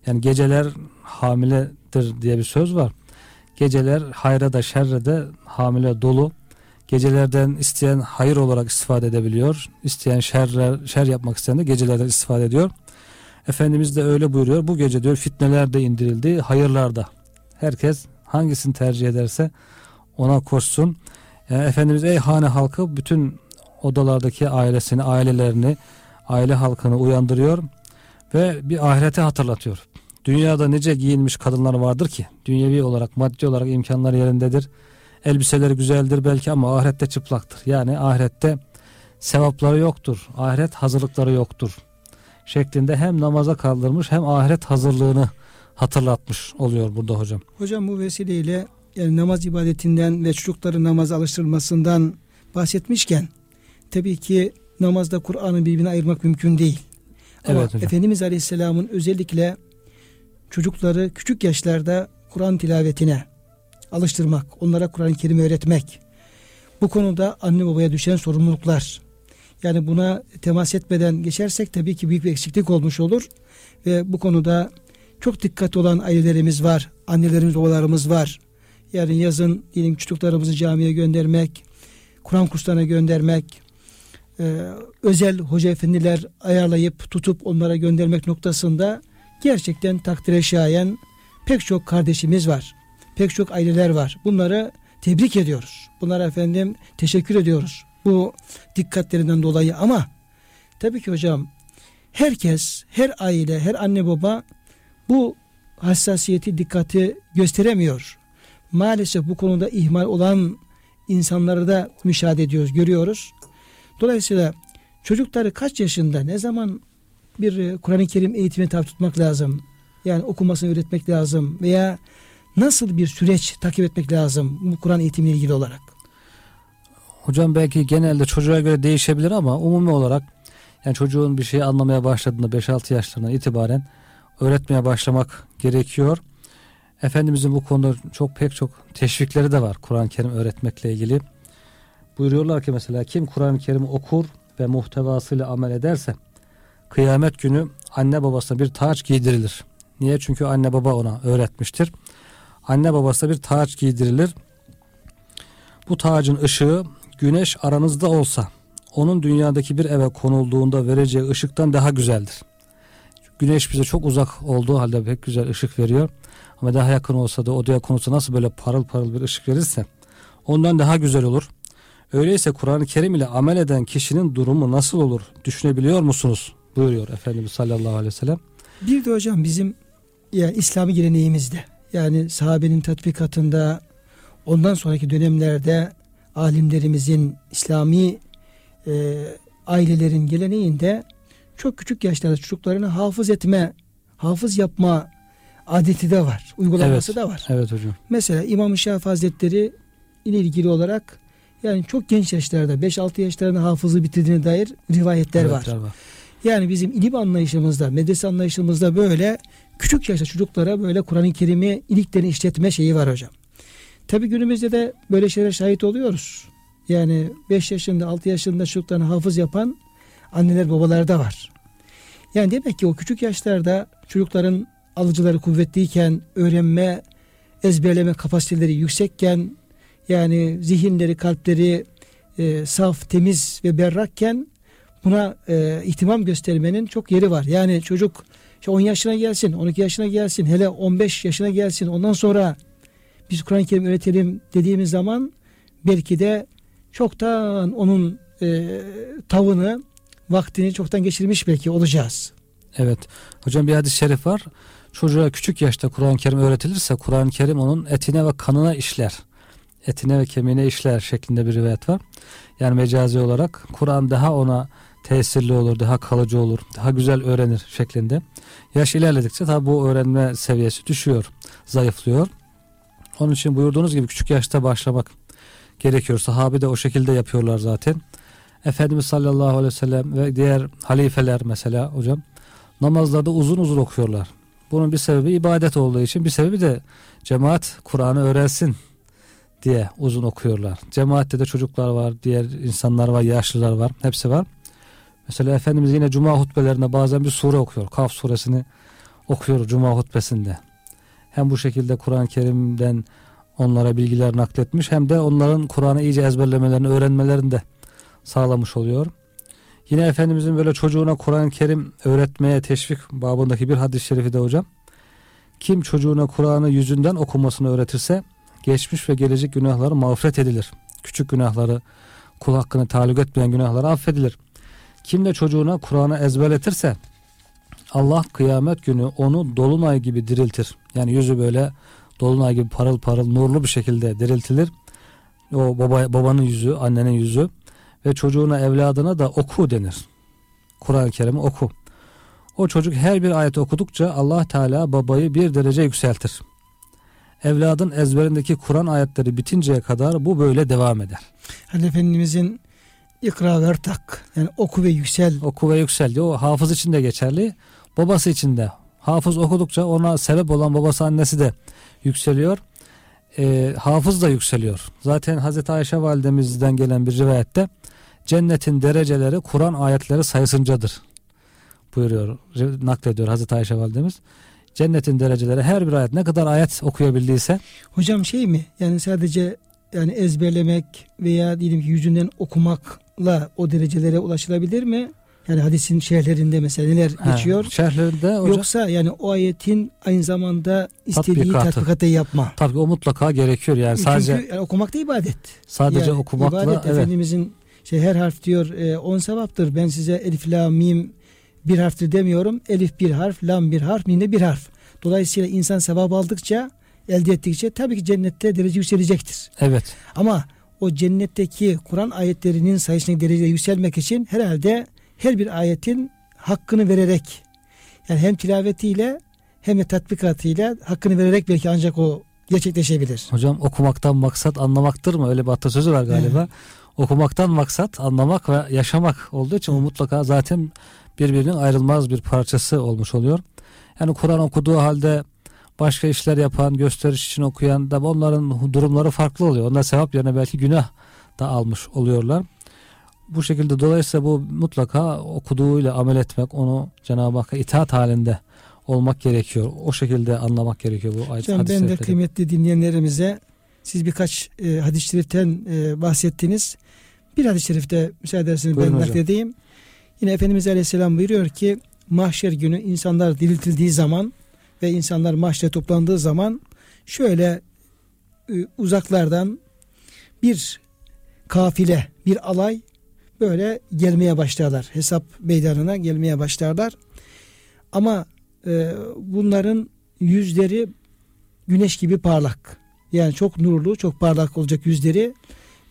Yani geceler hamiledir diye bir söz var. Geceler hayra da şerre de hamile dolu. Gecelerden isteyen hayır olarak istifade edebiliyor. İsteyen şerler, şer yapmak isteyen de gecelerden istifade ediyor. Efendimiz de öyle buyuruyor. Bu gece diyor fitneler de indirildi, hayırlar da. Herkes hangisini tercih ederse ona koşsun. Yani Efendimiz ey hane halkı bütün odalardaki ailesini, ailelerini, aile halkını uyandırıyor ve bir ahirete hatırlatıyor. Dünyada nice giyinmiş kadınlar vardır ki dünyevi olarak, maddi olarak imkanlar yerindedir. Elbiseleri güzeldir belki ama ahirette çıplaktır. Yani ahirette sevapları yoktur. Ahiret hazırlıkları yoktur. Şeklinde hem namaza kaldırmış hem ahiret hazırlığını hatırlatmış oluyor burada hocam. Hocam bu vesileyle yani namaz ibadetinden ve çocukların namaz alıştırılmasından bahsetmişken tabii ki namazda Kur'an'ı birbirine ayırmak mümkün değil. Ama Evet hocam. Efendimiz Aleyhisselam'ın özellikle çocukları küçük yaşlarda Kur'an tilavetine alıştırmak, onlara Kur'an-ı Kerim öğretmek. Bu konuda anne babaya düşen sorumluluklar. Yani buna temas etmeden geçersek tabii ki büyük bir eksiklik olmuş olur. Ve bu konuda çok dikkat olan ailelerimiz var. Annelerimiz, babalarımız var. Yani yazın diyelim çocuklarımızı camiye göndermek, Kur'an kurslarına göndermek, e, özel hoca efendiler ayarlayıp tutup onlara göndermek noktasında gerçekten takdire şayan pek çok kardeşimiz var. Pek çok aileler var. Bunları tebrik ediyoruz. Bunlara efendim teşekkür ediyoruz. Bu dikkatlerinden dolayı ama tabii ki hocam herkes, her aile, her anne baba bu hassasiyeti, dikkati gösteremiyor. Maalesef bu konuda ihmal olan insanları da müşahede ediyoruz, görüyoruz. Dolayısıyla çocukları kaç yaşında, ne zaman bir e, Kur'an-ı Kerim eğitimine tabi tutmak lazım? Yani okumasını öğretmek lazım veya nasıl bir süreç takip etmek lazım bu Kur'an eğitimiyle ilgili olarak? Hocam belki genelde çocuğa göre değişebilir ama umumi olarak yani çocuğun bir şeyi anlamaya başladığında 5-6 yaşlarından itibaren öğretmeye başlamak gerekiyor. Efendimizin bu konuda çok pek çok teşvikleri de var Kur'an-ı Kerim öğretmekle ilgili. Buyuruyorlar ki mesela kim Kur'an-ı Kerim'i okur ve muhtevasıyla amel ederse kıyamet günü anne babasına bir taç giydirilir. Niye? Çünkü anne baba ona öğretmiştir. Anne babasına bir taç giydirilir. Bu tacın ışığı güneş aranızda olsa onun dünyadaki bir eve konulduğunda vereceği ışıktan daha güzeldir. Güneş bize çok uzak olduğu halde pek güzel ışık veriyor. Ama daha yakın olsa da odaya konulsa nasıl böyle parıl parıl bir ışık verirse ondan daha güzel olur. Öyleyse Kur'an-ı Kerim ile amel eden kişinin durumu nasıl olur düşünebiliyor musunuz? Buyuruyor Efendimiz sallallahu aleyhi ve sellem. Bir de hocam bizim yani İslami geleneğimizde yani sahabenin tatbikatında ondan sonraki dönemlerde alimlerimizin İslami e, ailelerin geleneğinde çok küçük yaşlarda çocuklarını hafız etme, hafız yapma adeti de var. Uygulaması Evet. da var. Evet hocam. Mesela İmam-ı Şafii Hazretleri ile ilgili olarak yani çok genç yaşlarda 5-6 yaşlarında hafızı bitirdiğine dair rivayetler var. Rivayetler var. Yani bizim ilim anlayışımızda, medrese anlayışımızda böyle küçük yaşta çocuklara böyle Kur'an-ı Kerim'i iliklerini işletme şeyi var hocam. Tabi günümüzde de böyle şeylere şahit oluyoruz. Yani 5 yaşında 6 yaşında çocuklarını hafız yapan anneler babalar da var. Yani demek ki o küçük yaşlarda çocukların alıcıları kuvvetliyken öğrenme, ezberleme kapasiteleri yüksekken yani zihinleri, kalpleri e, saf, temiz ve berrakken buna e, ihtimam göstermenin çok yeri var. Yani çocuk işte 10 yaşına gelsin, 12 yaşına gelsin, hele 15 yaşına gelsin. Ondan sonra biz Kur'an-ı Kerim öğretelim dediğimiz zaman belki de çoktan onun e, tavını, vaktini çoktan geçirmiş belki olacağız. Evet. Hocam bir hadis-i şerif var. Çocuğa küçük yaşta Kur'an-ı Kerim öğretilirse Kur'an-ı Kerim onun etine ve kanına işler. Etine ve kemiğine işler şeklinde bir rivayet var. Yani mecazi olarak Kur'an daha ona tesirli olur, daha kalıcı olur, daha güzel öğrenir şeklinde. Yaş ilerledikçe tabi bu öğrenme seviyesi düşüyor, zayıflıyor. Onun için buyurduğunuz gibi küçük yaşta başlamak gerekiyor. Sahabi de o şekilde yapıyorlar zaten. Efendimiz sallallahu aleyhi ve sellem ve diğer halifeler mesela hocam namazlarda uzun uzun okuyorlar. Bunun bir sebebi ibadet olduğu için bir sebebi de cemaat Kur'an'ı öğrensin diye uzun okuyorlar. Cemaatte de çocuklar var, diğer insanlar var, yaşlılar var, hepsi var. Mesela Efendimiz yine cuma hutbelerinde bazen bir sure okuyor. Kaf suresini okuyor cuma hutbesinde. Hem bu şekilde Kur'an-ı Kerim'den onlara bilgiler nakletmiş hem de onların Kur'an'ı iyice ezberlemelerini, öğrenmelerini de sağlamış oluyor. Yine Efendimizin böyle çocuğuna Kur'an-ı Kerim öğretmeye teşvik babındaki bir hadis-i şerifi de hocam. Kim çocuğuna Kur'an'ı yüzünden okumasını öğretirse geçmiş ve gelecek günahları mağfiret edilir. Küçük günahları, kul hakkını taluk etmeyen günahları affedilir. Kim de çocuğuna Kur'an'ı ezberletirse Allah kıyamet günü onu dolunay gibi diriltir. Yani yüzü böyle dolunay gibi parıl parıl nurlu bir şekilde diriltilir. O baba, babanın yüzü, annenin yüzü ve çocuğuna evladına da oku denir. Kur'an-ı Kerim'i oku. O çocuk her bir ayet okudukça Allah Teala babayı bir derece yükseltir. Evladın ezberindeki Kur'an ayetleri bitinceye kadar bu böyle devam eder. Hani Efendimizin ikra ver tak yani oku ve yüksel. Oku ve yüksel diyor. O hafız için de geçerli. Babası için de. Hafız okudukça ona sebep olan babası annesi de yükseliyor. E, hafız da yükseliyor. Zaten Hazreti Ayşe validemizden gelen bir rivayette cennetin dereceleri Kur'an ayetleri sayısıncadır buyuruyor, naklediyor Hazreti Ayşe validemiz. Cennetin dereceleri her bir ayet ne kadar ayet okuyabildiyse. Hocam şey mi yani sadece yani ezberlemek veya diyelim ki yüzünden okumakla o derecelere ulaşılabilir mi? Yani hadisin şerhlerinde mesela neler ha, geçiyor? Şerhlerinde hocam. Yoksa yani o ayetin aynı zamanda istediği tatbikatı, tatbikatı yapma. Tabii o mutlaka gerekiyor yani Çünkü sadece. yani okumak da ibadet. Sadece yani okumakla ibadet, evet. Efendimizin şey her harf diyor e, on sevaptır. Ben size elif la mim bir harftir demiyorum. Elif bir harf, lam bir harf, mim de bir harf. Dolayısıyla insan sevap aldıkça elde ettikçe tabii ki cennette derece yükselecektir. Evet. Ama o cennetteki Kur'an ayetlerinin sayısına derece yükselmek için herhalde her bir ayetin hakkını vererek yani hem tilavetiyle hem de tatbikatıyla hakkını vererek belki ancak o gerçekleşebilir. Hocam okumaktan maksat anlamaktır mı? Öyle bir atasözü var galiba. Evet. Okumaktan maksat anlamak ve yaşamak olduğu için o mutlaka zaten birbirinin ayrılmaz bir parçası olmuş oluyor. Yani Kur'an okuduğu halde başka işler yapan, gösteriş için okuyan da onların durumları farklı oluyor. Onlar sevap yerine belki günah da almış oluyorlar. Bu şekilde dolayısıyla bu mutlaka okuduğuyla amel etmek, onu Cenab-ı Hakk'a itaat halinde olmak gerekiyor. O şekilde anlamak gerekiyor bu ayet Hocam ben de kıymetli dinleyenlerimize siz birkaç e, hadis-i şeriften e, bahsettiniz. Bir hadis-i şerifte müsaade ederseniz ben nakledeyim. Yine Efendimiz Aleyhisselam buyuruyor ki mahşer günü insanlar diriltildiği zaman ve insanlar mahşere toplandığı zaman şöyle e, uzaklardan bir kafile, bir alay böyle gelmeye başlarlar. Hesap meydanına gelmeye başlarlar. Ama e, bunların yüzleri güneş gibi parlak. Yani çok nurlu, çok parlak olacak yüzleri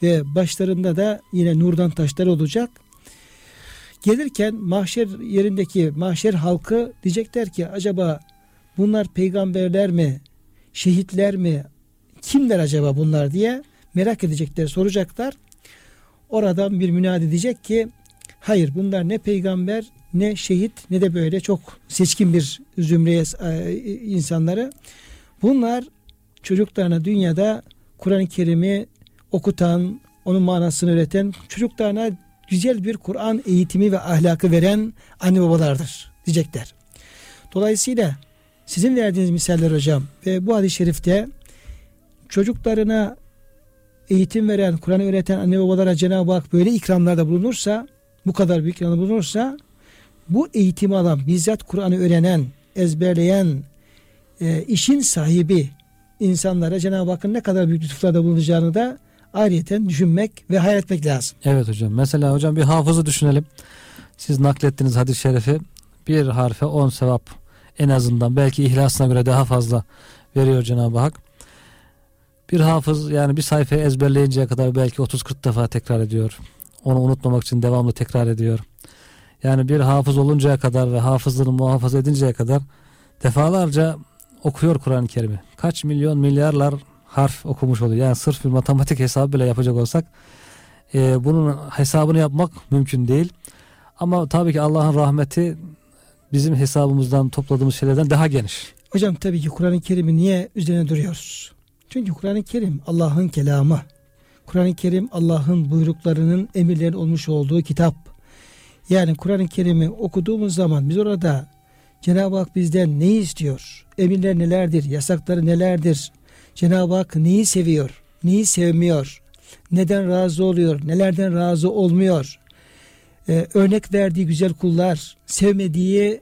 ve başlarında da yine nurdan taşlar olacak. Gelirken mahşer yerindeki mahşer halkı diyecekler ki acaba bunlar peygamberler mi, şehitler mi, kimler acaba bunlar diye merak edecekler, soracaklar. Oradan bir münadi diyecek ki hayır bunlar ne peygamber ne şehit ne de böyle çok seçkin bir zümreye insanları. Bunlar çocuklarına dünyada Kur'an-ı Kerim'i okutan, onun manasını öğreten, çocuklarına güzel bir Kur'an eğitimi ve ahlakı veren anne babalardır diyecekler. Dolayısıyla sizin verdiğiniz misaller hocam ve bu hadis-i şerifte çocuklarına eğitim veren, Kur'an öğreten anne babalara Cenab-ı Hak böyle ikramlarda bulunursa, bu kadar büyük ikramda bulunursa, bu eğitimi alan, bizzat Kur'an'ı öğrenen, ezberleyen, e, işin sahibi insanlara Cenab-ı Hakk'ın ne kadar büyük lütuflarda bulunacağını da ayrıyeten düşünmek ve hayal etmek lazım. Evet hocam. Mesela hocam bir hafızı düşünelim. Siz naklettiğiniz hadis-i şerifi bir harfe on sevap en azından belki ihlasına göre daha fazla veriyor Cenab-ı Hak. Bir hafız yani bir sayfayı ezberleyinceye kadar belki 30-40 defa tekrar ediyor. Onu unutmamak için devamlı tekrar ediyor. Yani bir hafız oluncaya kadar ve hafızlığını muhafaza edinceye kadar defalarca okuyor Kur'an-ı Kerim'i. Kaç milyon milyarlar harf okumuş oluyor. Yani sırf bir matematik hesabı bile yapacak olsak e, bunun hesabını yapmak mümkün değil. Ama tabii ki Allah'ın rahmeti bizim hesabımızdan topladığımız şeylerden daha geniş. Hocam tabii ki Kur'an-ı Kerim'i niye üzerine duruyoruz? Çünkü Kur'an-ı Kerim Allah'ın kelamı. Kur'an-ı Kerim Allah'ın buyruklarının emirlerin olmuş olduğu kitap. Yani Kur'an-ı Kerim'i okuduğumuz zaman biz orada Cenab-ı Hak bizden neyi istiyor? Emirler nelerdir? Yasakları nelerdir? Cenab-ı Hak neyi seviyor? Neyi sevmiyor? Neden razı oluyor? Nelerden razı olmuyor? Ee, örnek verdiği güzel kullar, sevmediği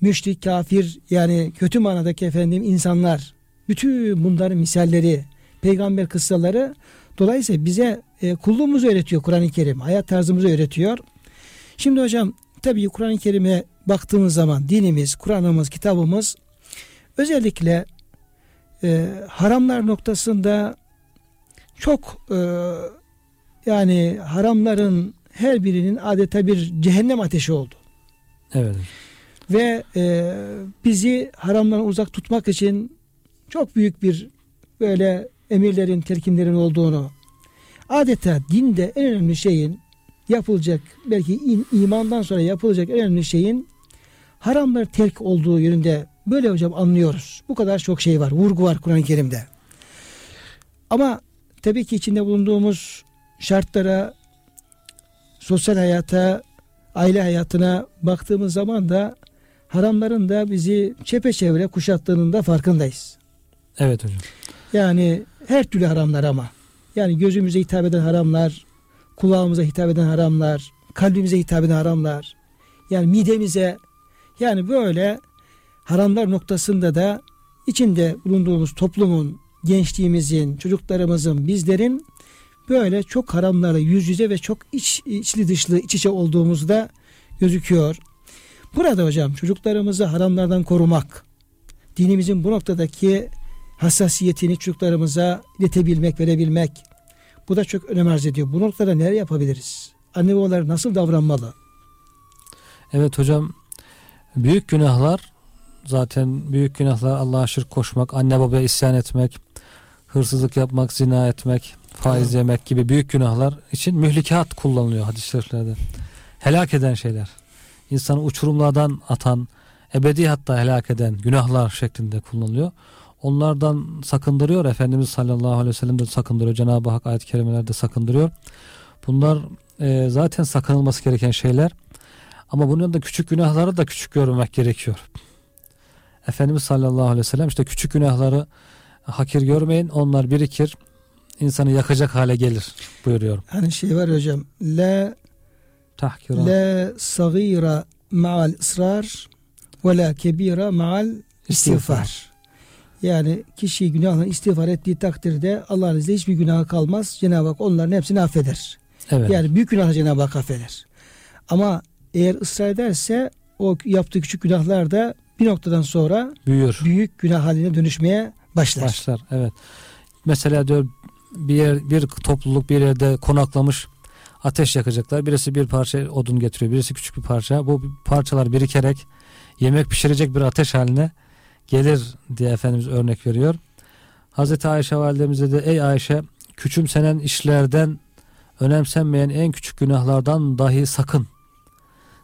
müşrik, kafir yani kötü manadaki efendim insanlar. Bütün bunların misalleri, peygamber kıssaları dolayısıyla bize e, kulluğumuzu öğretiyor Kur'an-ı Kerim. Hayat tarzımızı öğretiyor. Şimdi hocam tabii Kur'an-ı Kerim'e baktığımız zaman dinimiz, Kur'an'ımız, kitabımız özellikle e, haramlar noktasında çok e, yani haramların her birinin adeta bir cehennem ateşi oldu. Evet. Ve e, bizi haramdan uzak tutmak için çok büyük bir böyle emirlerin, telkinlerin olduğunu adeta dinde en önemli şeyin yapılacak belki imandan sonra yapılacak en önemli şeyin haramlar terk olduğu yönünde böyle hocam anlıyoruz. Bu kadar çok şey var. Vurgu var Kur'an-ı Kerim'de. Ama tabii ki içinde bulunduğumuz şartlara, sosyal hayata, aile hayatına baktığımız zaman da haramların da bizi çepeçevre kuşattığının da farkındayız. Evet hocam. Yani her türlü haramlar ama. Yani gözümüze hitap eden haramlar, kulağımıza hitap eden haramlar, kalbimize hitap eden haramlar. Yani midemize yani böyle haramlar noktasında da içinde bulunduğumuz toplumun, gençliğimizin, çocuklarımızın, bizlerin böyle çok haramlarla yüz yüze ve çok iç, içli dışlı iç içe olduğumuzda gözüküyor. Burada hocam çocuklarımızı haramlardan korumak, dinimizin bu noktadaki hassasiyetini çocuklarımıza iletebilmek, verebilmek bu da çok önem arz ediyor. Bu noktada neler yapabiliriz? Anne babalar nasıl davranmalı? Evet hocam büyük günahlar zaten büyük günahlar Allah'a şirk koşmak, anne babaya isyan etmek, hırsızlık yapmak, zina etmek, faiz yemek gibi büyük günahlar için mühlikat kullanılıyor hadis-i şeriflerde. Helak eden şeyler. İnsanı uçurumlardan atan, ebedi hatta helak eden günahlar şeklinde kullanılıyor. Onlardan sakındırıyor. Efendimiz sallallahu aleyhi ve sellem de sakındırıyor. Cenab-ı Hak ayet-i kerimelerde sakındırıyor. Bunlar e, zaten sakınılması gereken şeyler. Ama bunun yanında küçük günahları da küçük görmek gerekiyor. Efendimiz sallallahu aleyhi ve sellem işte küçük günahları hakir görmeyin. Onlar birikir. insanı yakacak hale gelir buyuruyor. Hani şey var hocam. La tahkira. La sagira ma'al ısrar ve la kebira ma'al istiğfar. Yani kişi günahla istiğfar ettiği takdirde Allah'ın izniyle hiçbir günahı kalmaz. Cenab-ı Hak onların hepsini affeder. Evet. Yani büyük günahı Cenab-ı Hak affeder. Ama eğer ısrar ederse o yaptığı küçük günahlar da bir noktadan sonra büyür. Büyük günah haline dönüşmeye başlar. Başlar evet. Mesela diyor bir yer bir topluluk bir yerde konaklamış ateş yakacaklar. Birisi bir parça odun getiriyor. Birisi küçük bir parça. Bu parçalar birikerek yemek pişirecek bir ateş haline gelir diye Efendimiz örnek veriyor. Hazreti Ayşe validemize de ey Ayşe küçümsenen işlerden önemsenmeyen en küçük günahlardan dahi sakın.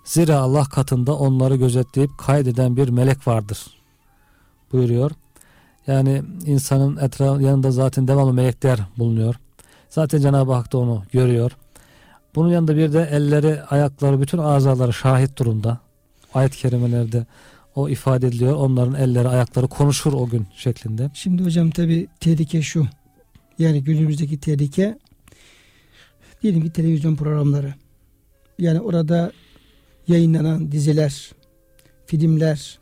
Zira Allah katında onları gözetleyip kaydeden bir melek vardır buyuruyor. Yani insanın etrafı yanında zaten devamlı melekler bulunuyor. Zaten Cenab-ı Hak da onu görüyor. Bunun yanında bir de elleri, ayakları, bütün azaları şahit durumda. Ayet-i kerimelerde o ifade ediliyor. Onların elleri, ayakları konuşur o gün şeklinde. Şimdi hocam tabi tehlike şu. Yani günümüzdeki tehlike diyelim ki televizyon programları. Yani orada yayınlanan diziler, filmler,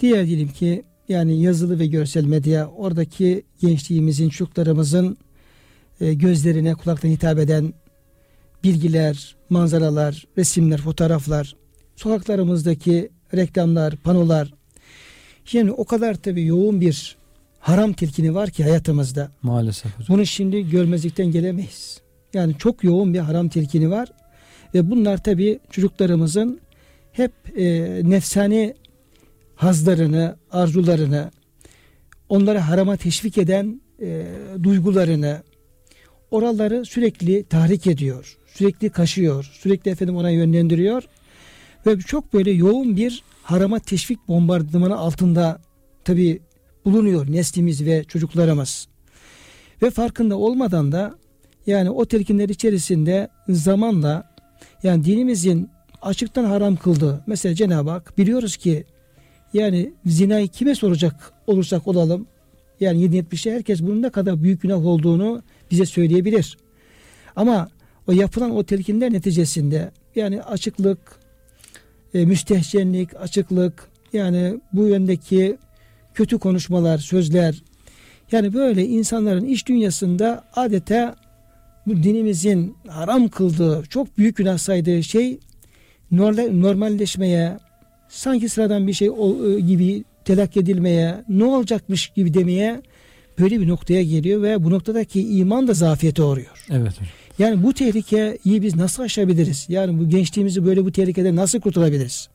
diğer diyelim ki yani yazılı ve görsel medya oradaki gençliğimizin, çocuklarımızın e, gözlerine, kulaktan hitap eden bilgiler, manzaralar, resimler, fotoğraflar, sokaklarımızdaki reklamlar, panolar. Yani o kadar tabii yoğun bir haram tilkini var ki hayatımızda. Maalesef. Hocam. Bunu şimdi görmezlikten gelemeyiz. Yani çok yoğun bir haram tilkini var. Ve bunlar tabi çocuklarımızın hep e, nefsani hazlarını, arzularını, onları harama teşvik eden e, duygularını, oraları sürekli tahrik ediyor, sürekli kaşıyor, sürekli efendim ona yönlendiriyor ve çok böyle yoğun bir harama teşvik bombardımanı altında tabi bulunuyor neslimiz ve çocuklarımız. Ve farkında olmadan da yani o telkinler içerisinde zamanla yani dinimizin açıktan haram kıldığı mesela Cenab-ı Hak biliyoruz ki yani zinayı kime soracak olursak olalım yani 770'te herkes bunun ne kadar büyük günah olduğunu bize söyleyebilir. Ama o yapılan o telkinler neticesinde yani açıklık, e, müstehcenlik, açıklık yani bu yöndeki kötü konuşmalar, sözler yani böyle insanların iş dünyasında adeta bu dinimizin haram kıldığı, çok büyük günah saydığı şey normalleşmeye, sanki sıradan bir şey e, gibi telakki edilmeye, ne olacakmış gibi demeye böyle bir noktaya geliyor ve bu noktadaki iman da zafiyete uğruyor. Evet. Yani bu tehlikeyi biz nasıl aşabiliriz? Yani bu gençliğimizi böyle bu tehlikeden nasıl kurtulabiliriz?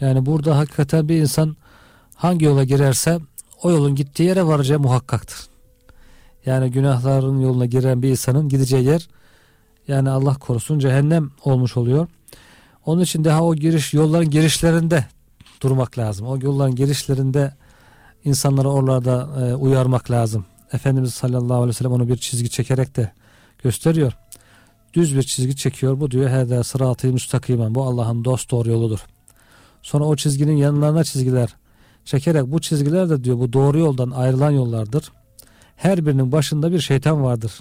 Yani burada hakikaten bir insan hangi yola girerse o yolun gittiği yere varacağı muhakkaktır. Yani günahların yoluna giren bir insanın gideceği yer yani Allah korusun cehennem olmuş oluyor. Onun için daha o giriş yolların girişlerinde durmak lazım. O yolların girişlerinde insanları oralarda e, uyarmak lazım. Efendimiz sallallahu aleyhi ve sellem onu bir çizgi çekerek de gösteriyor. Düz bir çizgi çekiyor. Bu diyor hede sıratı müstakimen. Bu Allah'ın dost doğru yoludur. Sonra o çizginin yanlarına çizgiler çekerek bu çizgiler de diyor bu doğru yoldan ayrılan yollardır. Her birinin başında bir şeytan vardır.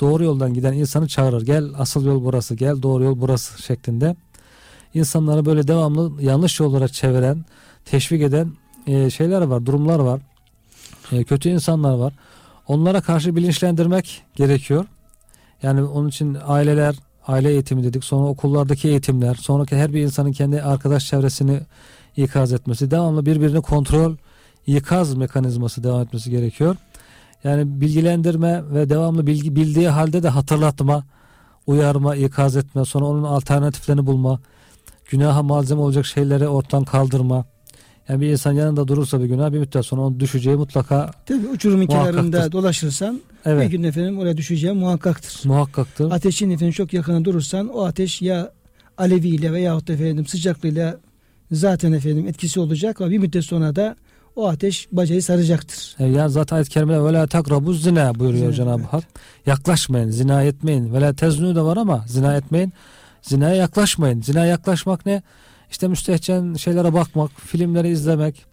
Doğru yoldan giden insanı çağırır. Gel asıl yol burası, gel doğru yol burası şeklinde. İnsanları böyle devamlı yanlış yollara çeviren, teşvik eden e, şeyler var, durumlar var. E, kötü insanlar var. Onlara karşı bilinçlendirmek gerekiyor. Yani onun için aileler, aile eğitimi dedik. Sonra okullardaki eğitimler, sonraki her bir insanın kendi arkadaş çevresini ikaz etmesi, devamlı birbirini kontrol, ikaz mekanizması devam etmesi gerekiyor. Yani bilgilendirme ve devamlı bilgi bildiği halde de hatırlatma, uyarma, ikaz etme, sonra onun alternatiflerini bulma, günaha malzeme olacak şeyleri ortadan kaldırma. Yani bir insan yanında durursa bir günah bir müddet sonra onun düşeceği mutlaka Tabii uçurumun kenarında dolaşırsan evet. bir gün efendim oraya düşeceği muhakkaktır. Muhakkaktır. Ateşin efendim çok yakına durursan o ateş ya aleviyle veyahut efendim sıcaklığıyla zaten efendim etkisi olacak ama bir müddet sonra da o ateş bacayı saracaktır. E yani zaten ayet-i kerimede ve la takrabu zina buyuruyor zina, Cenab-ı evet. Hak. Yaklaşmayın, zina etmeyin. Ve la teznu da var ama zina etmeyin. Zinaya yaklaşmayın. Zina yaklaşmak ne? İşte müstehcen şeylere bakmak, filmleri izlemek,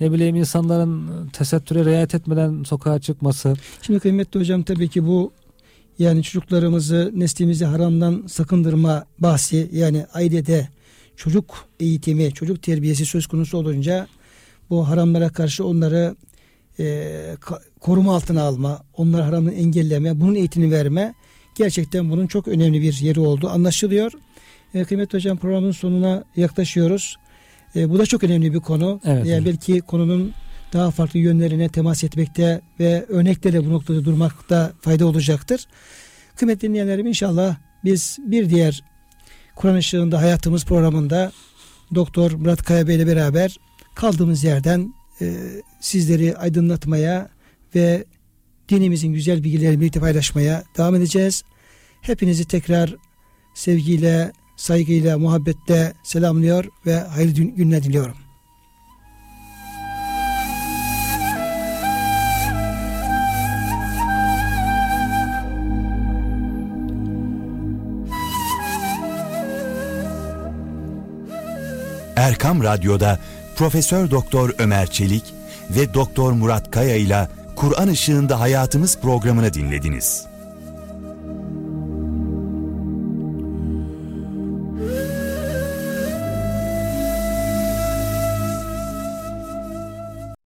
ne bileyim insanların tesettüre riayet etmeden sokağa çıkması. Şimdi kıymetli hocam tabii ki bu yani çocuklarımızı neslimizi haramdan sakındırma bahsi yani ailede çocuk eğitimi, çocuk terbiyesi söz konusu olunca bu haramlara karşı onları e, koruma altına alma, onları haramdan engelleme, bunun eğitimini verme gerçekten bunun çok önemli bir yeri olduğu anlaşılıyor. E, kıymetli hocam programın sonuna yaklaşıyoruz. E, bu da çok önemli bir konu. Evet, yani belki konunun daha farklı yönlerine temas etmekte ve örneklerle bu noktada durmakta fayda olacaktır. Kıymetli dinleyenlerim inşallah biz bir diğer Kur'an ışığında hayatımız programında Doktor Murat Kaya Bey ile beraber kaldığımız yerden e, sizleri aydınlatmaya ve dinimizin güzel bilgilerini birlikte paylaşmaya devam edeceğiz. Hepinizi tekrar sevgiyle, saygıyla, muhabbetle selamlıyor ve hayırlı günler diliyorum. Erkam Radyo'da Profesör Doktor Ömer Çelik ve Doktor Murat Kaya ile Kur'an Işığında Hayatımız programını dinlediniz.